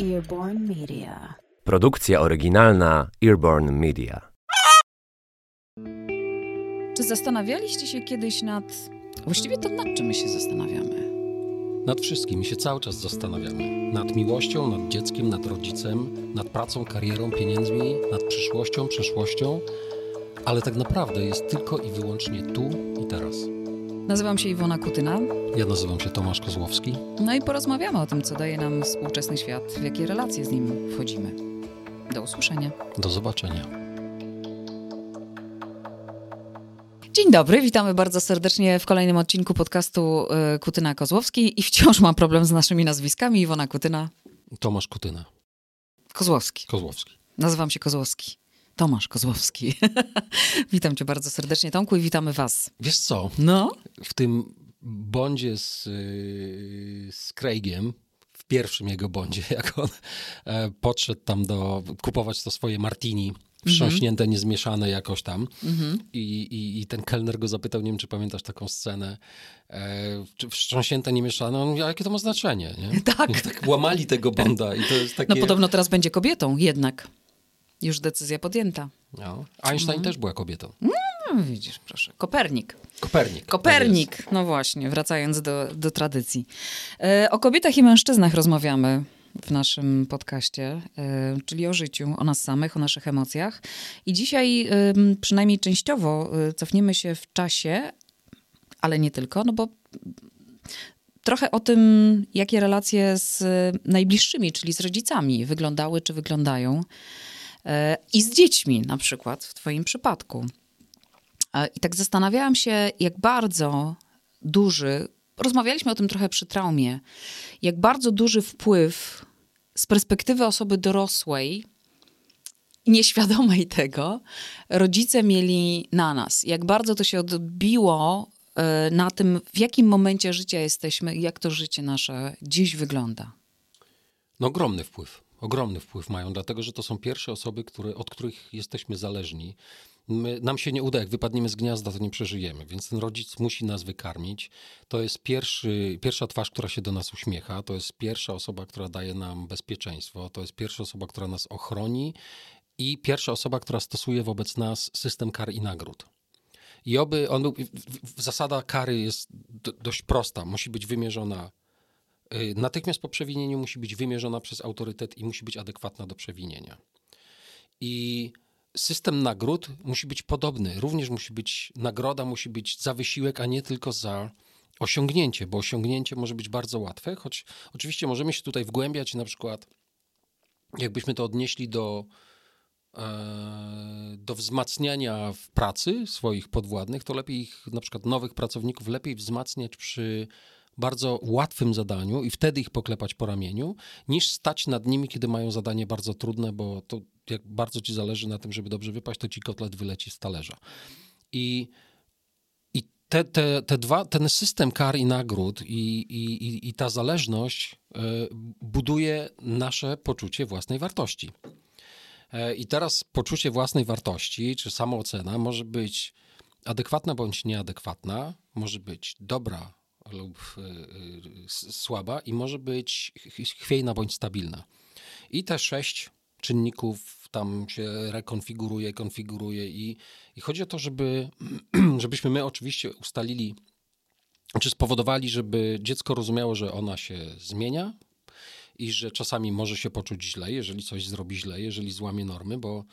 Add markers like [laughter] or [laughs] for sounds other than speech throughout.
Earborn Media. Produkcja oryginalna Earborn Media. Czy zastanawialiście się kiedyś nad. Właściwie to nad czym my się zastanawiamy? Nad wszystkim się cały czas zastanawiamy. Nad miłością, nad dzieckiem, nad rodzicem, nad pracą, karierą, pieniędzmi, nad przyszłością, przeszłością, ale tak naprawdę jest tylko i wyłącznie tu i teraz. Nazywam się Iwona Kutyna. Ja nazywam się Tomasz Kozłowski. No i porozmawiamy o tym, co daje nam współczesny świat, w jakie relacje z nim wchodzimy. Do usłyszenia. Do zobaczenia. Dzień dobry, witamy bardzo serdecznie w kolejnym odcinku podcastu y, Kutyna Kozłowski i wciąż mam problem z naszymi nazwiskami. Iwona Kutyna, Tomasz Kutyna. Kozłowski. Kozłowski. Nazywam się Kozłowski. Tomasz Kozłowski. [laughs] Witam cię bardzo serdecznie, Tomku, i witamy was. Wiesz co? No, W tym bondzie z, yy, z Craigiem, w pierwszym jego bondzie, [laughs] jak on e, podszedł tam do kupować to swoje martini, wstrząśnięte, niezmieszane jakoś tam. I, i, I ten kelner go zapytał, nie wiem, czy pamiętasz taką scenę, e, czy wstrząśnięte, niemieszane? On mówi, a jakie to ma znaczenie? Nie? [laughs] Tak. I tak łamali tego bonda i to jest takie... no podobno teraz będzie kobietą, jednak. Już decyzja podjęta. No. Einstein też była kobietą. No, widzisz, proszę. Kopernik. Kopernik. tak Kopernik, no właśnie, wracając do, do tradycji. E, o kobietach i mężczyznach rozmawiamy w naszym podcaście, e, czyli o życiu, o nas samych, o naszych emocjach. I dzisiaj, przynajmniej częściowo, e, cofniemy się w czasie, ale nie tylko, no bo trochę o tym, jakie relacje z najbliższymi, czyli z rodzicami wyglądały czy wyglądają. I z dziećmi, na przykład, w Twoim przypadku. E, I tak zastanawiałam się, jak bardzo duży, rozmawialiśmy o tym trochę przy traumie, jak bardzo duży wpływ z perspektywy osoby dorosłej nieświadomej tego, rodzice mieli na nas. Jak bardzo to się odbiło e, na tym, w jakim momencie życia jesteśmy i jak to życie nasze dziś wygląda. No ogromny wpływ. Ogromny wpływ mają, dlatego że to są pierwsze osoby, które, od których jesteśmy zależni. My, nam się nie uda, jak wypadniemy z gniazda, to nie przeżyjemy, więc ten rodzic musi nas wykarmić. To jest pierwszy, pierwsza twarz, która się do nas uśmiecha, to jest pierwsza osoba, która daje nam bezpieczeństwo, to jest pierwsza osoba, która nas ochroni i pierwsza osoba, która stosuje wobec nas system kar i nagród. I oby on był, zasada kary jest do, dość prosta, musi być wymierzona Natychmiast po przewinieniu musi być wymierzona przez autorytet i musi być adekwatna do przewinienia. I system nagród musi być podobny. Również musi być nagroda, musi być za wysiłek, a nie tylko za osiągnięcie, bo osiągnięcie może być bardzo łatwe, choć oczywiście możemy się tutaj wgłębiać, na przykład jakbyśmy to odnieśli do, e, do wzmacniania w pracy swoich podwładnych, to lepiej ich, na przykład nowych pracowników, lepiej wzmacniać przy bardzo łatwym zadaniu i wtedy ich poklepać po ramieniu, niż stać nad nimi, kiedy mają zadanie bardzo trudne, bo to jak bardzo ci zależy na tym, żeby dobrze wypaść, to ci kotlet wyleci z talerza. I, te, te, te dwa, ten system kar i nagród i, i, i- i ta zależność e, buduje nasze poczucie własnej wartości. E, I teraz poczucie własnej wartości, czy samoocena może być adekwatna bądź nieadekwatna, może być dobra lub y, y, słaba i może być ch- chwiejna bądź stabilna. I te sześć czynników tam się rekonfiguruje, konfiguruje i, i chodzi o to, żeby, [clears throat] żebyśmy my oczywiście ustalili, czy spowodowali, żeby dziecko rozumiało, że ona się zmienia i że czasami może się poczuć źle, jeżeli coś zrobi źle, jeżeli złamie normy, bo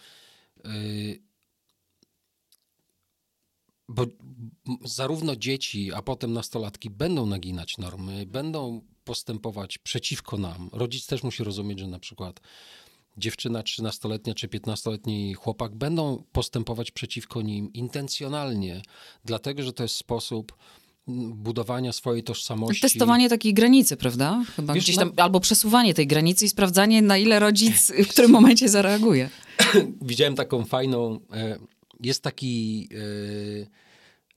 y, bo zarówno dzieci, a potem nastolatki będą naginać normy, będą postępować przeciwko nam. Rodzic też musi rozumieć, że na przykład dziewczyna 13-letnia czy 15-letni chłopak będą postępować przeciwko nim intencjonalnie, dlatego że to jest sposób budowania swojej tożsamości. Testowanie takiej granicy, prawda? Chyba Wiesz, gdzieś no- tam, albo przesuwanie tej granicy i sprawdzanie, na ile rodzic w którym momencie zareaguje. [laughs] widziałem taką fajną. Jest taki, e,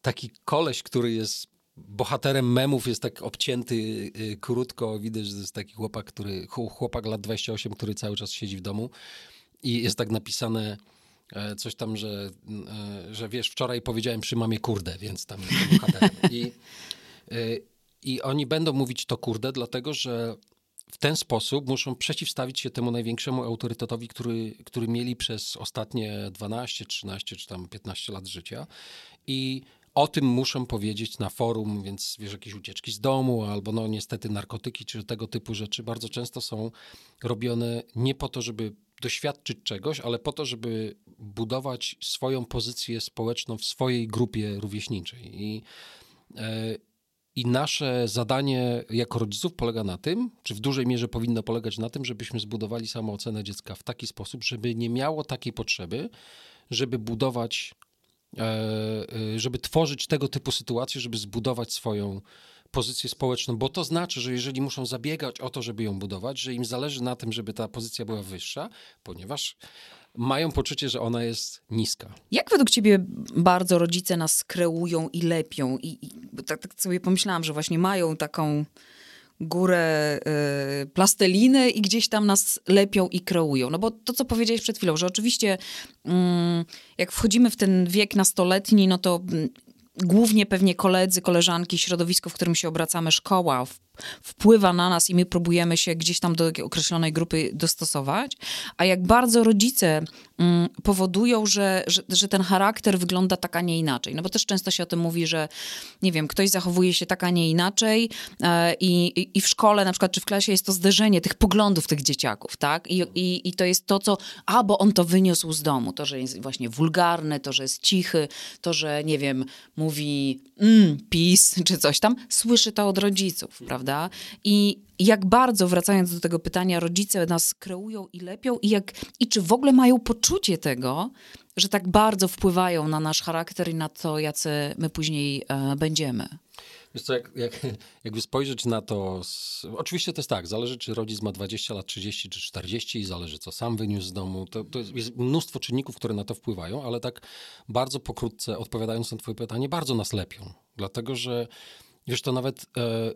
taki koleś, który jest bohaterem memów, jest tak obcięty e, krótko. Widać, że to jest taki chłopak, który, chł- chłopak lat 28, który cały czas siedzi w domu. I jest tak napisane. e, Coś tam, że, że wiesz, wczoraj powiedziałem przy mamie kurde, więc tam jest bohaterem. I, I oni będą mówić to kurde, dlatego że w ten sposób muszą przeciwstawić się temu największemu autorytetowi, który, który mieli przez ostatnie 12, 13 czy tam 15 lat życia. I o tym muszą powiedzieć na forum, więc wiesz, jakieś ucieczki z domu, albo no niestety narkotyki, czy tego typu rzeczy bardzo często są robione nie po to, żeby doświadczyć czegoś, ale po to, żeby budować swoją pozycję społeczną w swojej grupie rówieśniczej. I, e, i nasze zadanie jako rodziców polega na tym, czy w dużej mierze powinno polegać na tym, żebyśmy zbudowali samoocenę dziecka w taki sposób, żeby nie miało takiej potrzeby, żeby budować, e, e, żeby tworzyć tego typu sytuacje, żeby zbudować swoją pozycję społeczną, bo to znaczy, że jeżeli muszą zabiegać o to, żeby ją budować, że im zależy na tym, żeby ta pozycja była wyższa, ponieważ mają poczucie, że ona jest niska. Jak według ciebie bardzo rodzice nas kreują i lepią? I, i tak, tak, sobie pomyślałam, że właśnie mają taką górę y, plasteliny i gdzieś tam nas lepią i kreują. No bo to, co powiedziałeś przed chwilą, że oczywiście y, jak wchodzimy w ten wiek nastoletni, no to mm, głównie pewnie koledzy, koleżanki, środowisko, w którym się obracamy, szkoła, wpływa na nas i my próbujemy się gdzieś tam do określonej grupy dostosować, a jak bardzo rodzice mm, powodują, że, że, że, ten charakter wygląda tak, a nie inaczej. No bo też często się o tym mówi, że nie wiem, ktoś zachowuje się tak, a nie inaczej e, i, i, w szkole na przykład, czy w klasie jest to zderzenie tych poglądów tych dzieciaków, tak? I, i, I to jest to, co, a bo on to wyniósł z domu, to, że jest właśnie wulgarny, to, że jest cichy, to, że nie wiem, mówi mm, pis czy coś tam, słyszy to od rodziców, prawda? Prawda? I jak bardzo, wracając do tego pytania, rodzice nas kreują i lepią i, jak, i czy w ogóle mają poczucie tego, że tak bardzo wpływają na nasz charakter i na to, jacy my później e, będziemy. Wiesz co, jak, jak, jakby spojrzeć na to, z, oczywiście to jest tak, zależy czy rodzic ma 20 lat, 30 czy 40 i zależy co sam wyniósł z domu, to, to jest, jest mnóstwo czynników, które na to wpływają, ale tak bardzo pokrótce odpowiadając na twoje pytanie, bardzo nas lepią, dlatego że Wiesz, to nawet e, e,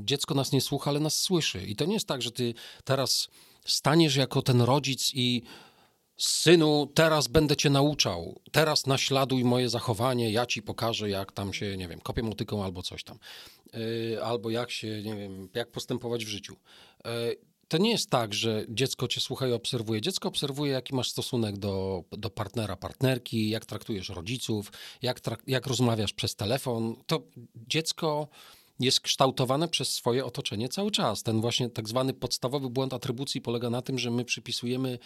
dziecko nas nie słucha, ale nas słyszy. I to nie jest tak, że ty teraz staniesz jako ten rodzic i synu, teraz będę cię nauczał, teraz naśladuj moje zachowanie, ja ci pokażę, jak tam się, nie wiem, kopię motyką albo coś tam. E, albo jak się, nie wiem, jak postępować w życiu. To nie jest tak, że dziecko cię słucha i obserwuje. Dziecko obserwuje, jaki masz stosunek do, do partnera, partnerki, jak traktujesz rodziców, jak, trak jak rozmawiasz przez telefon. To dziecko jest kształtowane przez swoje otoczenie cały czas. Ten właśnie tak zwany podstawowy błąd atrybucji polega na tym, że my przypisujemy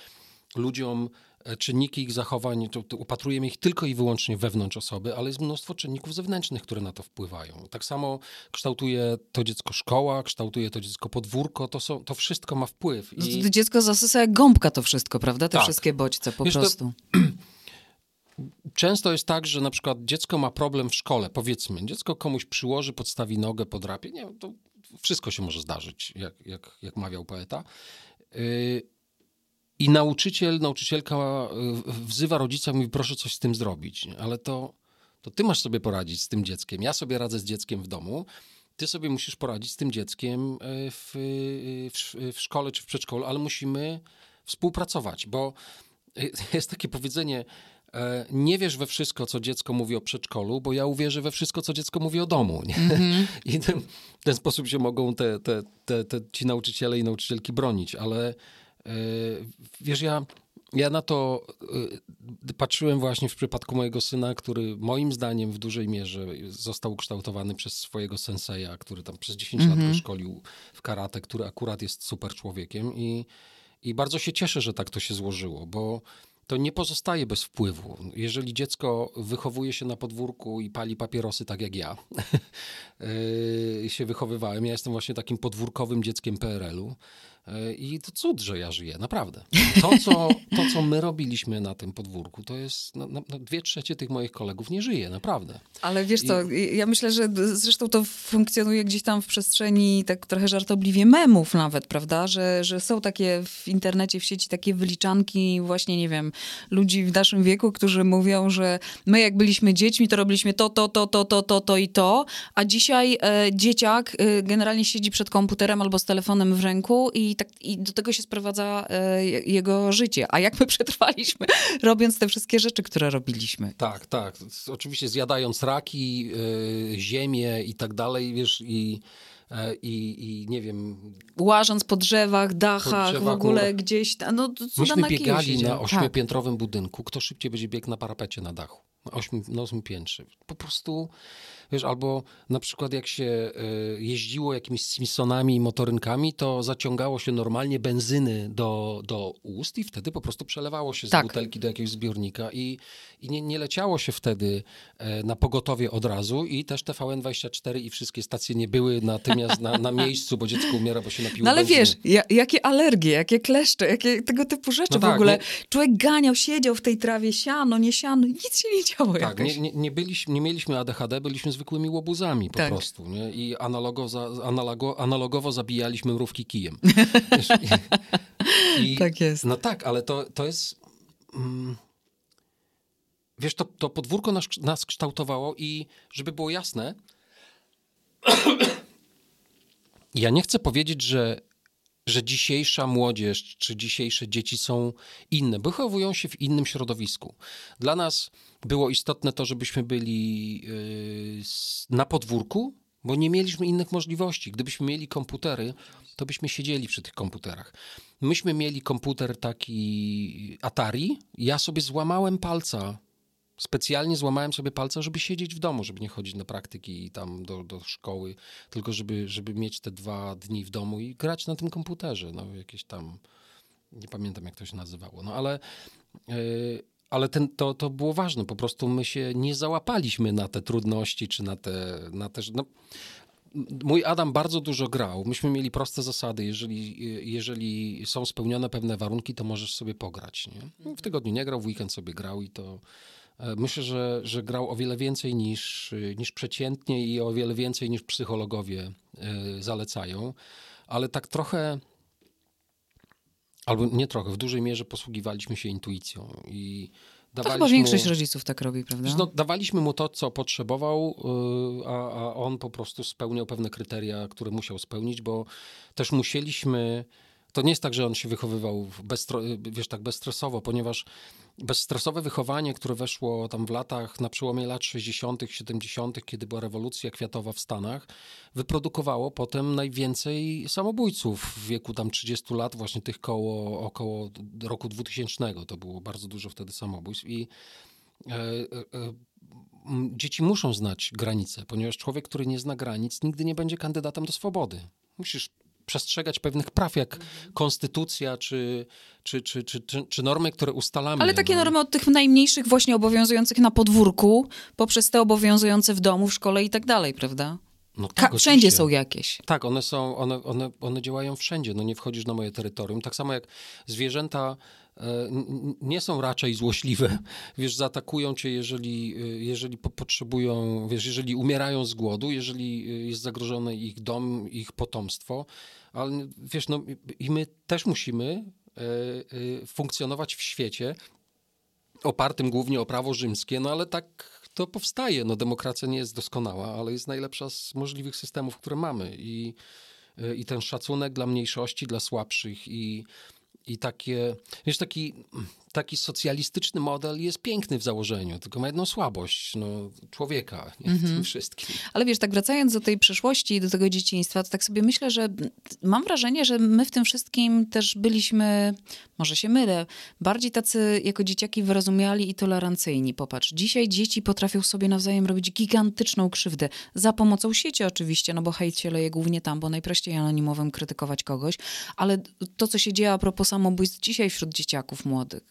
ludziom czynniki ich zachowań, to, to upatrujemy ich tylko i wyłącznie wewnątrz osoby, ale jest mnóstwo czynników zewnętrznych, które na to wpływają. Tak samo kształtuje to dziecko szkoła, kształtuje to dziecko podwórko, to, są, to wszystko ma wpływ. I... To dziecko zasysa jak gąbka to wszystko, prawda? Te tak. wszystkie bodźce po Wiesz, prostu. To... [clears throat] Często jest tak, że na przykład dziecko ma problem w szkole, powiedzmy, dziecko komuś przyłoży, podstawi nogę, podrapie, nie, to wszystko się może zdarzyć, jak, jak, jak mawiał poeta. Yy, i nauczyciel, nauczycielka e, wzywa rodzica mówi, proszę coś z tym zrobić. Ale to, to ty masz sobie poradzić z tym dzieckiem. Ja sobie radzę z dzieckiem w domu. Ty sobie musisz poradzić z tym dzieckiem e, w, w, w szkole czy w przedszkolu, ale musimy współpracować, bo [laughs] jest takie powiedzenie, e, nie wiesz we wszystko, co dziecko mówi o przedszkolu, bo ja uwierzę we wszystko, co dziecko mówi o domu. Mm -hmm. [laughs] I ten, w ten sposób się mogą te, te, te, te, ci nauczyciele i nauczycielki bronić, ale E, wiesz, ja, ja na to e, patrzyłem właśnie w przypadku mojego syna, który moim zdaniem w dużej mierze został ukształtowany przez swojego senseja, który tam przez 10 mm -hmm. lat mhm. go szkolił w karate, który akurat jest super człowiekiem i, i bardzo się cieszę, że tak to się złożyło, bo to nie pozostaje bez wpływu. Jeżeli dziecko wychowuje się na podwórku i pali papierosy, tak jak ja yy, [laughs] się wychowywałem, ja jestem właśnie takim podwórkowym dzieckiem PRL-u, E, I to cud, że ja żyję, naprawdę. To co, to, co my robiliśmy na tym podwórku, to jest, no, no, no, dwie trzecie tych moich kolegów nie żyje, naprawdę. Ale wiesz co, I... ja myślę, że zresztą to funkcjonuje gdzieś tam w przestrzeni tak trochę żartobliwie memów nawet, prawda, że, że są takie w internecie, w sieci takie wyliczanki właśnie, nie wiem, ludzi w naszym wieku, którzy mówią, że my jak byliśmy dziećmi, to robiliśmy to, to, to, to, to, to, to i to, a dzisiaj e, dzieciak e, generalnie siedzi przed komputerem albo z telefonem w ręku i tak, i do tego się sprowadza e, jego życie. A jak my [laughs] przetrwaliśmy, robiąc te wszystkie rzeczy, które robiliśmy? Tak, tak. Oczywiście zjadając raki, e, ziemię i tak dalej, wiesz, i e, i, i nie wiem, Łażąc po drzewach, dachach, Po drzewach, w ogóle górach. gdzieś tam, no myśmy biegali na Tak. ośmiopiętrowym budynku, kto szybciej będzie biegł na parapecie na dachu. Na ośmiu, na ósmym piętrze. Po prostu, wiesz, albo na przykład jak się e, jeździło jakimiś Simpsonami i motorynkami, to zaciągało się normalnie benzyny do, do ust i wtedy po prostu przelewało się z Tak. butelki do jakiegoś zbiornika i, i nie, nie leciało się wtedy e, na pogotowie od razu i też TVN24 i wszystkie stacje nie były natychmiast na, na miejscu, bo dziecko umiera, bo się napiło No ale benzyny. wiesz, ja, jakie alergie, jakie kleszcze, jakie tego typu rzeczy No w tak, ogóle. nie- Człowiek ganiał, siedział w tej trawie, siano, nie siano, nic się nie działo Tak, jakoś. nie, nie, nie, byliśmy, nie mieliśmy ADHD, byliśmy zwykłymi łobuzami po Tak. prostu. Nie? I analogo, za, analogo, analogowo zabijaliśmy mrówki kijem. [laughs] I, Tak jest. No tak, ale to, to jest... Mm, wiesz, to, to podwórko nas, nas kształtowało i żeby było jasne, [clears throat] ja nie chcę powiedzieć, że, że dzisiejsza młodzież czy dzisiejsze dzieci są inne, wychowują się w innym środowisku. Dla nas było istotne to, żebyśmy byli s- na podwórku, bo nie mieliśmy innych możliwości. Gdybyśmy mieli komputery, to byśmy siedzieli przy tych komputerach. Myśmy mieli komputer taki Atari. Ja sobie złamałem palca. Specjalnie złamałem sobie palca, żeby siedzieć w domu, żeby nie chodzić na praktyki i tam do, do szkoły, tylko żeby, żeby mieć te dwa dni w domu i grać na tym komputerze. No, jakieś tam, nie pamiętam jak to się nazywało, no ale, yy, ale ten, to, to było ważne. Po prostu my się nie załapaliśmy na te trudności, czy na te, na te no, Mój Adam bardzo dużo grał. Myśmy mieli proste zasady. Jeżeli, jeżeli są spełnione pewne warunki, to możesz sobie pograć. Nie? W tygodniu nie grał, w weekend sobie grał i to myślę, że, że grał o wiele więcej niż, niż przeciętnie i o wiele więcej niż psychologowie e, zalecają. Ale tak trochę, albo nie trochę, w dużej mierze posługiwaliśmy się intuicją i To dawaliśmy... chyba większość rodziców tak robi, prawda? No, dawaliśmy mu to, co potrzebował, yy, a, a on po prostu spełniał pewne kryteria, które musiał spełnić, bo też musieliśmy. To nie jest tak, że on się wychowywał wiesz, tak bezstresowo, ponieważ bezstresowe wychowanie, które weszło tam w latach, na przełomie lat 60., 70., kiedy była rewolucja kwiatowa w Stanach, wyprodukowało potem najwięcej samobójców w wieku tam 30 lat, właśnie tych koło, około roku 2000. To było bardzo dużo wtedy samobójstw i e, e, dzieci muszą znać granice, ponieważ człowiek, który nie zna granic, nigdy nie będzie kandydatem do swobody. Musisz przestrzegać pewnych praw, jak konstytucja, czy, czy, czy, czy, czy, normy, które ustalamy. Ale takie no. normy od tych najmniejszych właśnie obowiązujących na podwórku, poprzez te obowiązujące w domu, w szkole i tak dalej, prawda? No Ka- tak, wszędzie są jakieś. Tak, one są, one, one, one działają wszędzie, no nie wchodzisz na moje terytorium. Tak samo jak zwierzęta nie są raczej złośliwe, [laughs] wiesz, zaatakują cię, jeżeli, e, jeżeli po, potrzebują, wiesz, jeżeli umierają z głodu, jeżeli e, jest zagrożony ich dom, ich potomstwo, ale wiesz, no i my też musimy e, e, funkcjonować w świecie opartym głównie o prawo rzymskie, no ale tak to powstaje. No demokracja nie jest doskonała, ale jest najlepsza z możliwych systemów, które mamy. I, i ten szacunek dla mniejszości, dla słabszych i, i takie, wiesz, taki, taki socjalistyczny model jest piękny w założeniu, tylko ma jedną słabość, no, człowieka, nie w tym wszystkim. Ale wiesz, tak wracając do tej przeszłości i do tego dzieciństwa, to tak sobie myślę, że mam wrażenie, że my w tym wszystkim też byliśmy, może się mylę, bardziej tacy jako dzieciaki wyrozumiali i tolerancyjni. Popatrz, dzisiaj dzieci potrafią sobie nawzajem robić gigantyczną krzywdę. Za pomocą sieci oczywiście, no bo hejt się leje głównie tam, bo najprościej anonimowym krytykować kogoś. Ale to, co się dzieje a propos samobójstw dzisiaj wśród dzieciaków młodych,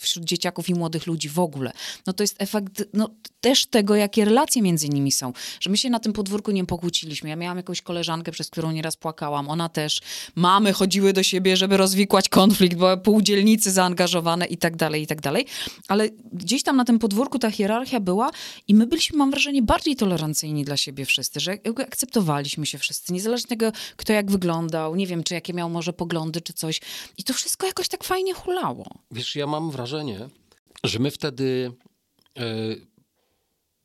wśród- dzieciaków i młodych ludzi w ogóle, no to jest efekt no, też tego, jakie relacje między nimi są. Że my się na tym podwórku nie pokłóciliśmy. Ja miałam jakąś koleżankę, przez którą nieraz płakałam. Ona też. Mamy chodziły do siebie, żeby rozwikłać konflikt, były półdzielnicy zaangażowane i tak dalej, i tak dalej. Ale gdzieś tam na tym podwórku ta hierarchia była i my byliśmy, mam wrażenie, bardziej tolerancyjni dla siebie wszyscy, że akceptowaliśmy się wszyscy, niezależnie tego, kto jak wyglądał, nie wiem, czy jakie miał może poglądy, czy coś. I to wszystko jakoś tak fajnie hulało. Wiesz, ja mam wrażenie, że my wtedy e,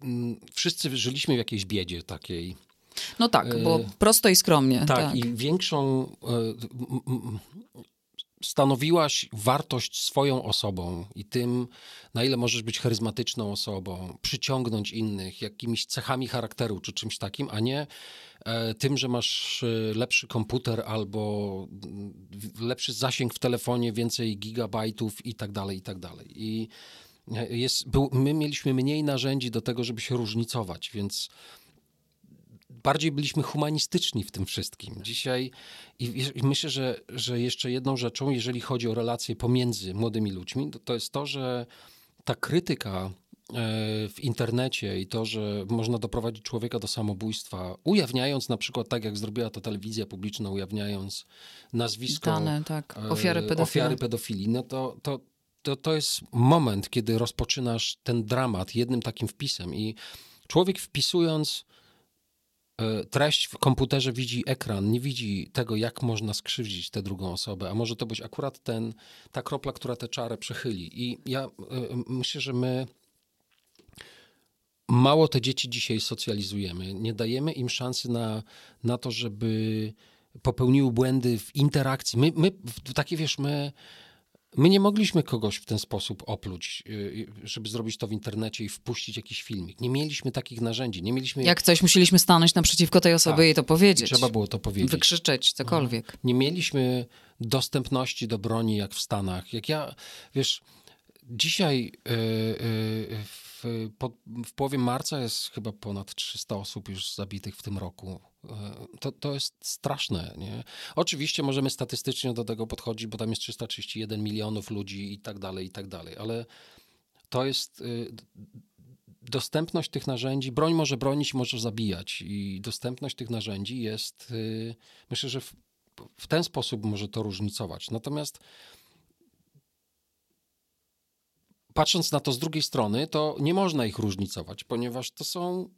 mm, wszyscy żyliśmy w jakiejś biedzie takiej. No tak, E, było prosto i skromnie. Tak, Tak, i większą. e, stanowiłaś wartość swoją osobą i tym, na ile możesz być charyzmatyczną osobą, przyciągnąć innych jakimiś cechami charakteru czy czymś takim, a nie tym, że masz e, lepszy komputer albo lepszy zasięg w telefonie, więcej gigabajtów i tak dalej, i tak dalej. I e, jest, był, my mieliśmy mniej narzędzi do tego, żeby się różnicować, więc bardziej byliśmy humanistyczni w tym wszystkim. Dzisiaj i, i myślę, że, że jeszcze jedną rzeczą, jeżeli chodzi o relacje pomiędzy młodymi ludźmi, to, to jest to, że ta krytyka e, w internecie i to, że można doprowadzić człowieka do samobójstwa, ujawniając na przykład, tak jak zrobiła to telewizja publiczna, ujawniając nazwisko Dane, tak. Ofiary e, pedofilii. ofiary pedofilii, no to, to, to, to jest moment, kiedy rozpoczynasz ten dramat jednym takim wpisem i człowiek wpisując e, treść w komputerze widzi ekran, nie widzi tego, jak można skrzywdzić tę drugą osobę, a może to być akurat ten, ta kropla, która tę czarę przechyli. I ja e, myślę, że my mało te dzieci dzisiaj socjalizujemy. Nie dajemy im szansy na, na to, żeby popełniły błędy w interakcji. My, my takie wiesz, my, my nie mogliśmy kogoś w ten sposób opluć, y, żeby zrobić to w internecie i wpuścić jakiś filmik. Nie mieliśmy takich narzędzi, nie mieliśmy... Jak coś musieliśmy stanąć naprzeciwko tej osoby Tak. i to powiedzieć. Trzeba było to powiedzieć. Wykrzyczeć, cokolwiek. Nie mieliśmy dostępności do broni jak w Stanach. Jak ja, wiesz, dzisiaj yy, yy, w, po, w połowie marca jest chyba ponad 300 osób już zabitych w tym roku. Yy, To, to jest straszne, nie? Oczywiście możemy statystycznie do tego podchodzić, bo tam jest 331 milionów ludzi i tak dalej, i tak dalej, ale to jest yy, dostępność tych narzędzi, broń może bronić, może zabijać i dostępność tych narzędzi jest, yy, myślę, że w, w ten sposób może to różnicować. Natomiast patrząc na to z drugiej strony, to nie można ich różnicować, ponieważ to są,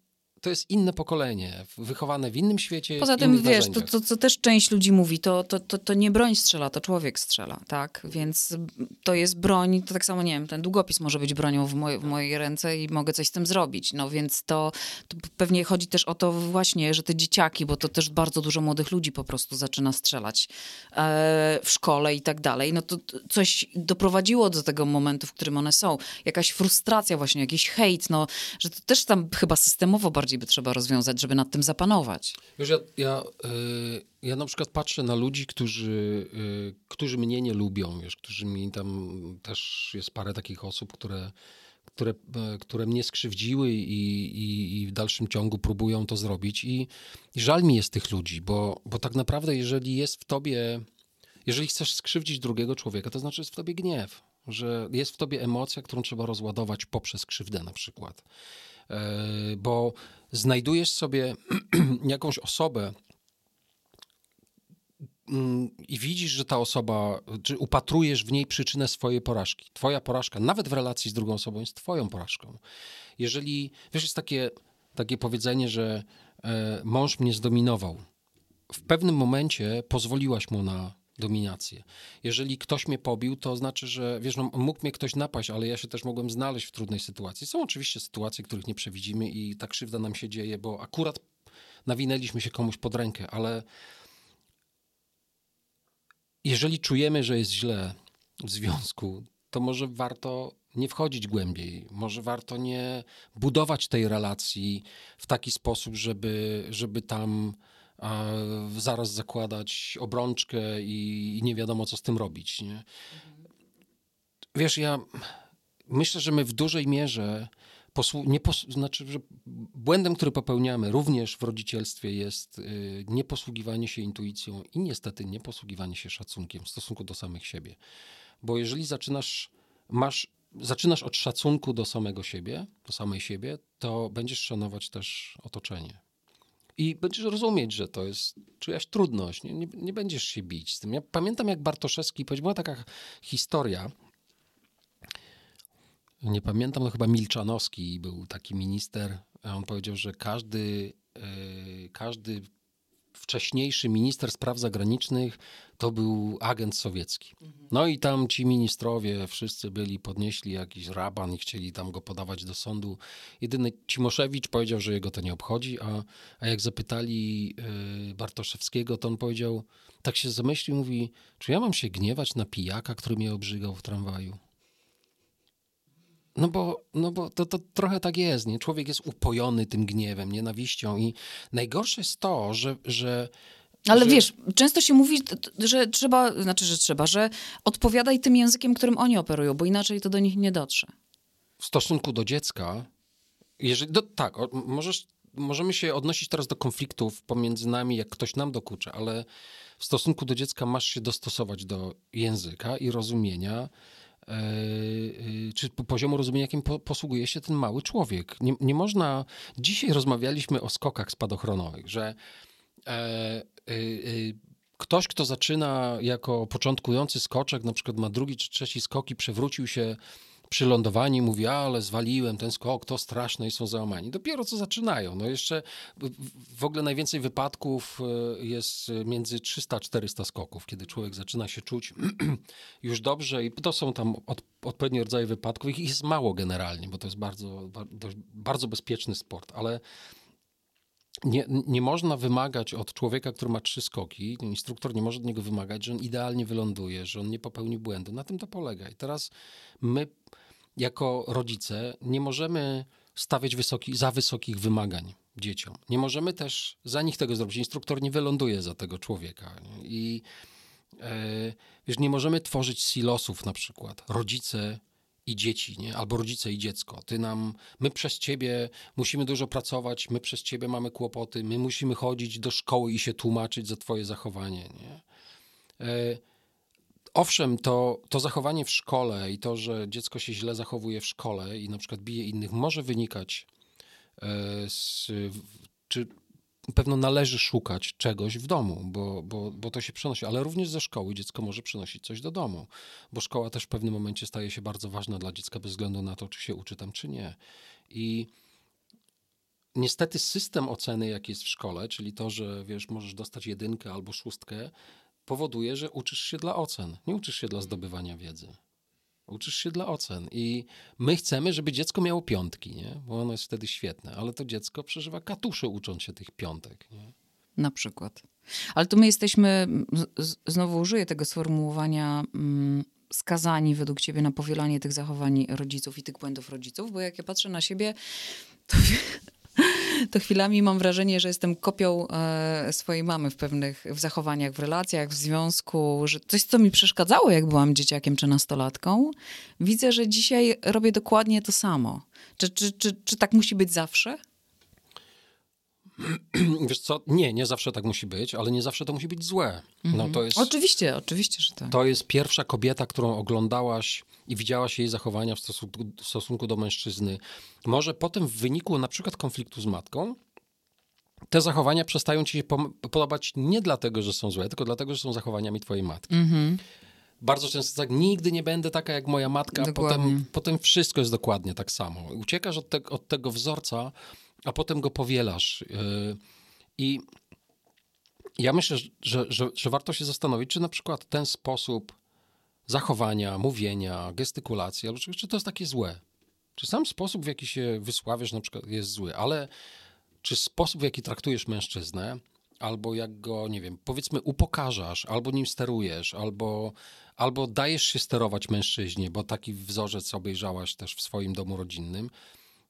to jest inne pokolenie, wychowane w innym świecie. Poza tym, wiesz, to, to, co też część ludzi mówi, to, to, to, to nie broń strzela, to człowiek strzela, tak? Więc to jest broń, to tak samo, nie wiem, ten długopis może być bronią w, moj, w mojej ręce i mogę coś z tym zrobić. No więc to, to pewnie chodzi też o to właśnie, że te dzieciaki, bo to też bardzo dużo młodych ludzi po prostu zaczyna strzelać e, w szkole i tak dalej, no to to coś doprowadziło do tego momentu, w którym one są. Jakaś frustracja właśnie, jakiś hejt, no, że to też tam chyba systemowo bardziej by trzeba rozwiązać, żeby nad tym zapanować. Wiesz, ja, ja, y, ja na przykład patrzę na ludzi, którzy, y, którzy mnie nie lubią, wiesz, którzy mi tam też jest parę takich osób, które, które, e, które mnie skrzywdziły i, i, i w dalszym ciągu próbują to zrobić. I, I żal mi jest tych ludzi, bo, bo tak naprawdę, jeżeli jest w tobie, jeżeli chcesz skrzywdzić drugiego człowieka, to znaczy jest w tobie gniew, że jest w tobie emocja, którą trzeba rozładować poprzez krzywdę na przykład. E, Bo znajdujesz sobie [clears throat] jakąś osobę mm, i widzisz, że ta osoba, czy upatrujesz w niej przyczynę swojej porażki. Twoja porażka, nawet w relacji z drugą osobą, jest twoją porażką. Jeżeli, wiesz, jest takie, takie powiedzenie, że e, mąż mnie zdominował. W pewnym momencie pozwoliłaś mu na dominację. Jeżeli ktoś mnie pobił, to znaczy, że wiesz, no, mógł mnie ktoś napaść, ale ja się też mogłem znaleźć w trudnej sytuacji. Są oczywiście sytuacje, których nie przewidzimy i ta krzywda nam się dzieje, bo akurat nawinęliśmy się komuś pod rękę, ale jeżeli czujemy, że jest źle w związku, to może warto nie wchodzić głębiej. Może warto nie budować tej relacji w taki sposób, żeby, żeby tam a, zaraz zakładać obrączkę i, nie wiadomo, co z tym robić. Nie? Wiesz, ja myślę, że my w dużej mierze posłu- nie pos- znaczy, że błędem, który popełniamy również w rodzicielstwie jest y, nieposługiwanie się intuicją i niestety nieposługiwanie się szacunkiem w stosunku do samych siebie. Bo jeżeli zaczynasz, masz, zaczynasz od szacunku do samego siebie, do samej siebie, to będziesz szanować też otoczenie. I będziesz rozumieć, że to jest czyjaś trudność. Nie, nie, nie będziesz się bić z tym. Ja pamiętam, jak Bartoszewski była taka historia, nie pamiętam, no chyba Milczanowski był taki minister, a on powiedział, że każdy, e, każdy wcześniejszy minister spraw zagranicznych to był agent sowiecki. No i tam ci ministrowie wszyscy byli, podnieśli jakiś raban i chcieli tam go podawać do sądu. Jedyny Cimoszewicz powiedział, że jego to nie obchodzi, a, a jak zapytali y, Bartoszewskiego, to on powiedział, tak się zamyślił, mówi, czy ja mam się gniewać na pijaka, który mnie obrzygał w tramwaju? No bo, no bo to, to trochę tak jest, nie? Człowiek jest upojony tym gniewem, nienawiścią i najgorsze jest to, że... że Ale że... wiesz, często się mówi, że trzeba, znaczy, że trzeba, że odpowiadaj tym językiem, którym oni operują, bo inaczej to do nich nie dotrze. w stosunku do dziecka, jeżeli, do, tak, możesz, możemy się odnosić teraz do konfliktów pomiędzy nami, jak ktoś nam dokucza, ale w stosunku do dziecka masz się dostosować do języka i rozumienia, czy po- poziomu rozumienia, jakim po, posługuje się ten mały człowiek. Nie, nie można. Dzisiaj rozmawialiśmy o skokach spadochronowych, że e, e, e, ktoś, kto zaczyna jako początkujący skoczek, na przykład ma drugi czy trzeci skok i przewrócił się przy lądowaniu mówi, ale zwaliłem ten skok, to straszne i są załamani. Dopiero co zaczynają. No jeszcze w- ogóle najwięcej wypadków e, jest między 300 a 400 skoków, kiedy człowiek zaczyna się czuć [clears throat] już dobrze i to są tam od, odpowiednie rodzaje wypadków. Ich jest mało generalnie, bo to jest bardzo, bardzo bezpieczny sport, ale nie, nie można wymagać od człowieka, który ma trzy skoki, instruktor nie może od niego wymagać, że on idealnie wyląduje, że on nie popełni błędu. Na tym to polega. I teraz my, jako rodzice, nie możemy stawiać wysoki, za wysokich wymagań dzieciom. Nie możemy też za nich tego zrobić. Instruktor nie wyląduje za tego człowieka. I e, wiesz, nie możemy tworzyć silosów na przykład. Rodzice i dzieci, nie? albo rodzice i dziecko. Ty nam, my przez ciebie musimy dużo pracować, my przez ciebie mamy kłopoty, my musimy chodzić do szkoły i się tłumaczyć za twoje zachowanie. Nie? Owszem, to, to zachowanie w szkole i to, że dziecko się źle zachowuje w szkole i na przykład bije innych, może wynikać e, z, czy pewno należy szukać czegoś w domu, bo, bo, bo to się przenosi, ale również ze szkoły dziecko może przynosić coś do domu, bo szkoła też w pewnym momencie staje się bardzo ważna dla dziecka bez względu na to, czy się uczy tam, czy nie. I niestety system oceny, jaki jest w szkole, czyli to, że wiesz, możesz dostać jedynkę albo szóstkę, powoduje, że uczysz się dla ocen, nie uczysz się dla zdobywania wiedzy. Uczysz się dla ocen i my chcemy, żeby dziecko miało piątki, nie? bo ono jest wtedy świetne, ale to dziecko przeżywa katusze ucząc się tych piątek. Nie? Na przykład. Ale tu my jesteśmy, znowu użyję tego sformułowania, mm, skazani według ciebie na powielanie tych zachowań rodziców i tych błędów rodziców, bo jak ja patrzę na siebie, to, to chwilami mam wrażenie, że jestem kopią e, swojej mamy w pewnych w zachowaniach, w relacjach, w związku, że coś, co mi przeszkadzało, jak byłam dzieciakiem czy nastolatką, widzę, że dzisiaj robię dokładnie to samo. Czy, czy, czy, czy tak musi być zawsze? [clears throat] Wiesz co, nie, nie zawsze tak musi być, ale nie zawsze to musi być złe. No, to, jest, Oczywiście, oczywiście, że tak. to jest pierwsza kobieta, którą oglądałaś i widziałaś jej zachowania w stosunku, w stosunku do mężczyzny. Może potem w wyniku na przykład konfliktu z matką te zachowania przestają ci się podobać nie dlatego, że są złe, tylko dlatego, że są zachowaniami twojej matki. Mhm. Bardzo często tak, nigdy nie będę taka jak moja matka, Dokładnie. potem, potem wszystko jest dokładnie tak samo. Uciekasz od, te, od tego wzorca, a potem go powielasz. Yy, I ja myślę, że, że, że warto się zastanowić, czy na przykład ten sposób zachowania, mówienia, gestykulacji, albo czy to jest takie złe. Czy sam sposób, w jaki się wysławiasz, na przykład jest zły, ale czy sposób, w jaki traktujesz mężczyznę, albo jak go, nie wiem, powiedzmy upokarzasz, albo nim sterujesz, albo, albo dajesz się sterować mężczyźnie, bo taki wzorzec obejrzałaś też w swoim domu rodzinnym,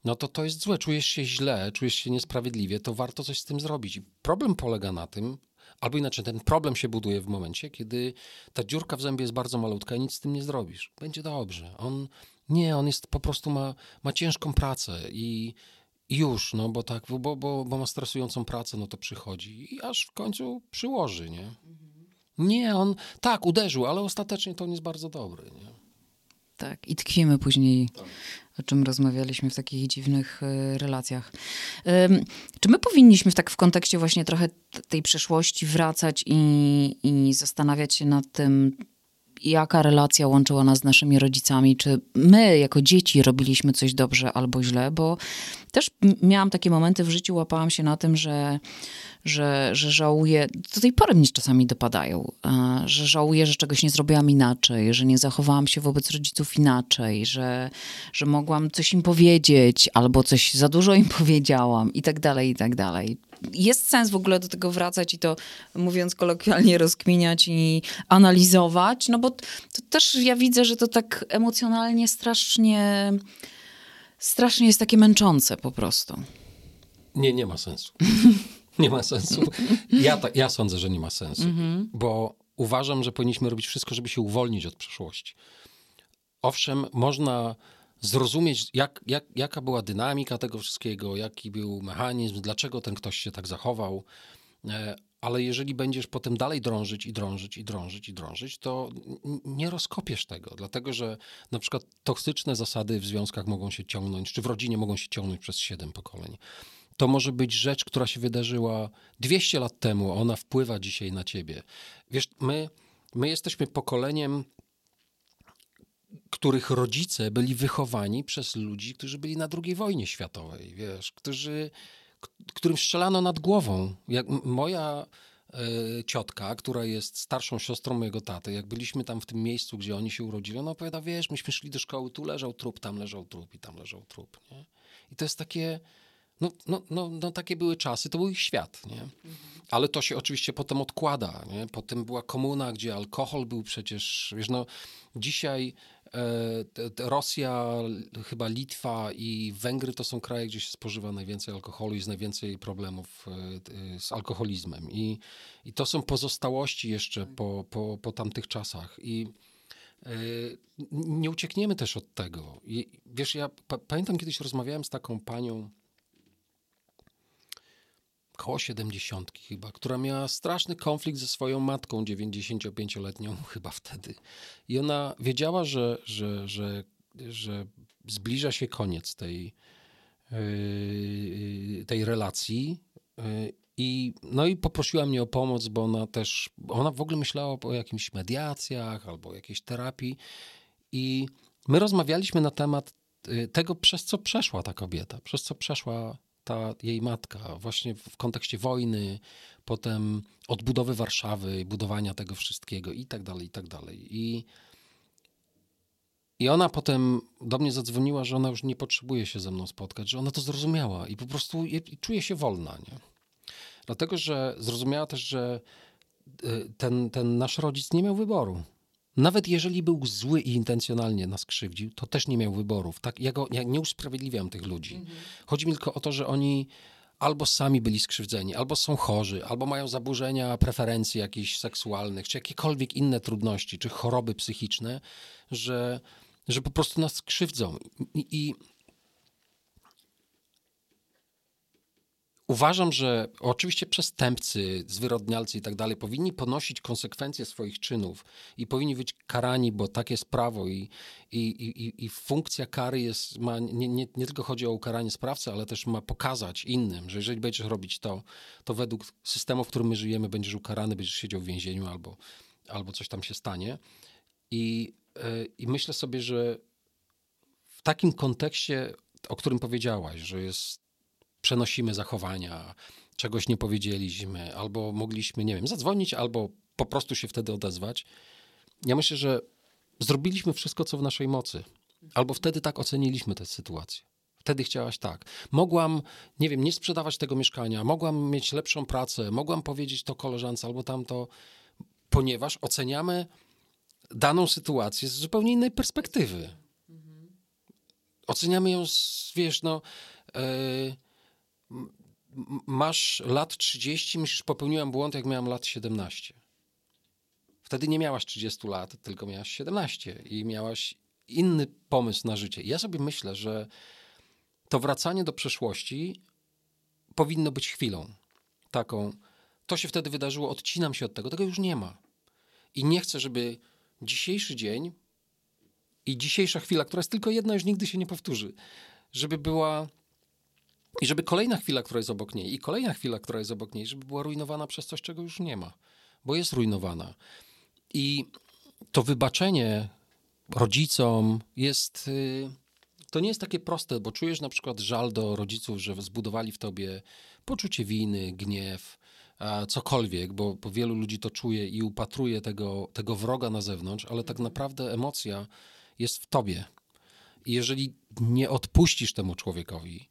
no to to jest złe. Czujesz się źle, czujesz się niesprawiedliwie, to warto coś z tym zrobić. I problem polega na tym, albo inaczej, ten problem się buduje w momencie, kiedy ta dziurka w zębie jest bardzo malutka i nic z tym nie zrobisz. Będzie dobrze. On, nie, on jest po prostu ma, ma ciężką pracę i, i już, no bo tak, bo, bo, bo ma stresującą pracę, no to przychodzi i aż w końcu przyłoży, nie? Nie, on tak uderzył, ale ostatecznie to on jest bardzo dobry, nie? Tak, i tkwimy później, o czym rozmawialiśmy w takich dziwnych e, relacjach. Czy my powinniśmy w tak w kontekście właśnie trochę tej przeszłości wracać i, i zastanawiać się nad tym, jaka relacja łączyła nas z naszymi rodzicami, czy my jako dzieci robiliśmy coś dobrze albo źle, bo też miałam takie momenty w życiu, łapałam się na tym, że, że, że żałuję, do tej pory mnie czasami dopadają, że żałuję, że czegoś nie zrobiłam inaczej, że nie zachowałam się wobec rodziców inaczej, że, że mogłam coś im powiedzieć, albo coś za dużo im [laughs] powiedziałam i tak dalej, i tak dalej jest sens w ogóle do tego wracać i to, mówiąc kolokwialnie, rozkminiać i analizować, no bo to też ja widzę, że to tak emocjonalnie strasznie, strasznie jest takie męczące po prostu. Nie, nie ma sensu. [laughs] nie ma sensu. Ja, ta, ja sądzę, że nie ma sensu, mhm. bo uważam, że powinniśmy robić wszystko, żeby się uwolnić od przeszłości. Owszem, można zrozumieć, jak, jak, jaka była dynamika tego wszystkiego, jaki był mechanizm, dlaczego ten ktoś się tak zachował. E, ale jeżeli będziesz potem dalej drążyć i drążyć i drążyć i drążyć, to nie rozkopiesz tego, dlatego że na przykład toksyczne zasady w związkach mogą się ciągnąć, czy w rodzinie mogą się ciągnąć przez siedem pokoleń. To może być rzecz, która się wydarzyła 200 lat temu, ona wpływa dzisiaj na ciebie. Wiesz, my, my jesteśmy pokoleniem których rodzice byli wychowani przez ludzi, którzy byli na II wojnie światowej, wiesz, którzy, którym strzelano nad głową. Jak moja e, ciotka, która jest starszą siostrą mojego taty, jak byliśmy tam w tym miejscu, gdzie oni się urodzili, ona opowiada, wiesz, myśmy szli do szkoły, tu leżał trup, tam leżał trup i tam leżał trup, nie? I to jest takie, no, no, no, no takie były czasy, to był ich świat, nie? Ale to się oczywiście potem odkłada, nie? Potem była komuna, gdzie alkohol był przecież, wiesz, no dzisiaj E, Rosja, chyba Litwa i Węgry to są kraje, gdzie się spożywa najwięcej alkoholu i jest najwięcej problemów e, z alkoholizmem. I, i to są pozostałości jeszcze po, po, po tamtych czasach. I e, nie uciekniemy też od tego. I, wiesz, ja pamiętam kiedyś rozmawiałem z taką panią, koło 70 chyba, która miała straszny konflikt ze swoją matką 95-letnią [laughs] chyba wtedy. I ona wiedziała, że, że, że, że zbliża się koniec tej, yy, tej relacji. Yy, I, no i poprosiła mnie o pomoc, bo ona też, ona w ogóle myślała o jakimś mediacjach albo jakiejś terapii. I my rozmawialiśmy na temat yy, tego, przez co przeszła ta kobieta, przez co przeszła ta jej matka, właśnie w kontekście wojny, potem odbudowy Warszawy, budowania tego wszystkiego i tak dalej, i tak dalej. I, I ona potem do mnie zadzwoniła, że ona już nie potrzebuje się ze mną spotkać, że ona to zrozumiała i po prostu je, czuje się wolna, nie? Dlatego, że zrozumiała też, że y, ten, ten nasz rodzic nie miał wyboru. Nawet jeżeli był zły i intencjonalnie nas krzywdził, to też nie miał wyborów. Tak, ja, go, ja nie usprawiedliwiam tych ludzi. Mhm. Chodzi mi tylko o to, że oni albo sami byli skrzywdzeni, albo są chorzy, albo mają zaburzenia preferencji jakichś seksualnych, czy jakiekolwiek inne trudności, czy choroby psychiczne, że, że po prostu nas krzywdzą. I, i Uważam, że oczywiście przestępcy, zwyrodnialcy i tak dalej powinni ponosić konsekwencje swoich czynów i powinni być karani, bo tak jest prawo i, i, i, i funkcja kary jest, ma, nie, nie, nie tylko chodzi o ukaranie sprawcy, ale też ma pokazać innym, że jeżeli będziesz robić to, to według systemu, w którym my żyjemy, będziesz ukarany, będziesz siedział w więzieniu albo, albo coś tam się stanie. I, yy, I myślę sobie, że w takim kontekście, o którym powiedziałaś, że jest przenosimy zachowania, czegoś nie powiedzieliśmy, albo mogliśmy, nie wiem, zadzwonić, albo po prostu się wtedy odezwać. Ja myślę, że zrobiliśmy wszystko, co w naszej mocy. Albo wtedy tak oceniliśmy tę sytuację. Wtedy chciałaś tak. Mogłam, nie wiem, nie sprzedawać tego mieszkania, mogłam mieć lepszą pracę, mogłam powiedzieć to koleżance albo tamto, ponieważ oceniamy daną sytuację z zupełnie innej perspektywy. Oceniamy ją, z, wiesz, no. Yy, masz lat 30, myślisz, popełniłem błąd, jak miałem lat 17. Wtedy nie miałaś 30 lat, tylko miałaś 17 i miałaś inny pomysł na życie. Ja sobie myślę, że to wracanie do przeszłości powinno być chwilą taką. To się wtedy wydarzyło, odcinam się od tego, tego już nie ma. I nie chcę, żeby dzisiejszy dzień i dzisiejsza chwila, która jest tylko jedna, już nigdy się nie powtórzy, żeby była i żeby kolejna chwila, która jest obok niej, i kolejna chwila, która jest obok niej, żeby była rujnowana przez coś, czego już nie ma, bo jest rujnowana. I to wybaczenie rodzicom jest. y, To nie jest takie proste, bo czujesz na przykład żal do rodziców, że zbudowali w tobie poczucie winy, gniew, cokolwiek, bo, bo wielu ludzi to czuje i upatruje tego, tego wroga na zewnątrz, ale tak naprawdę emocja jest w tobie. I jeżeli nie odpuścisz temu człowiekowi,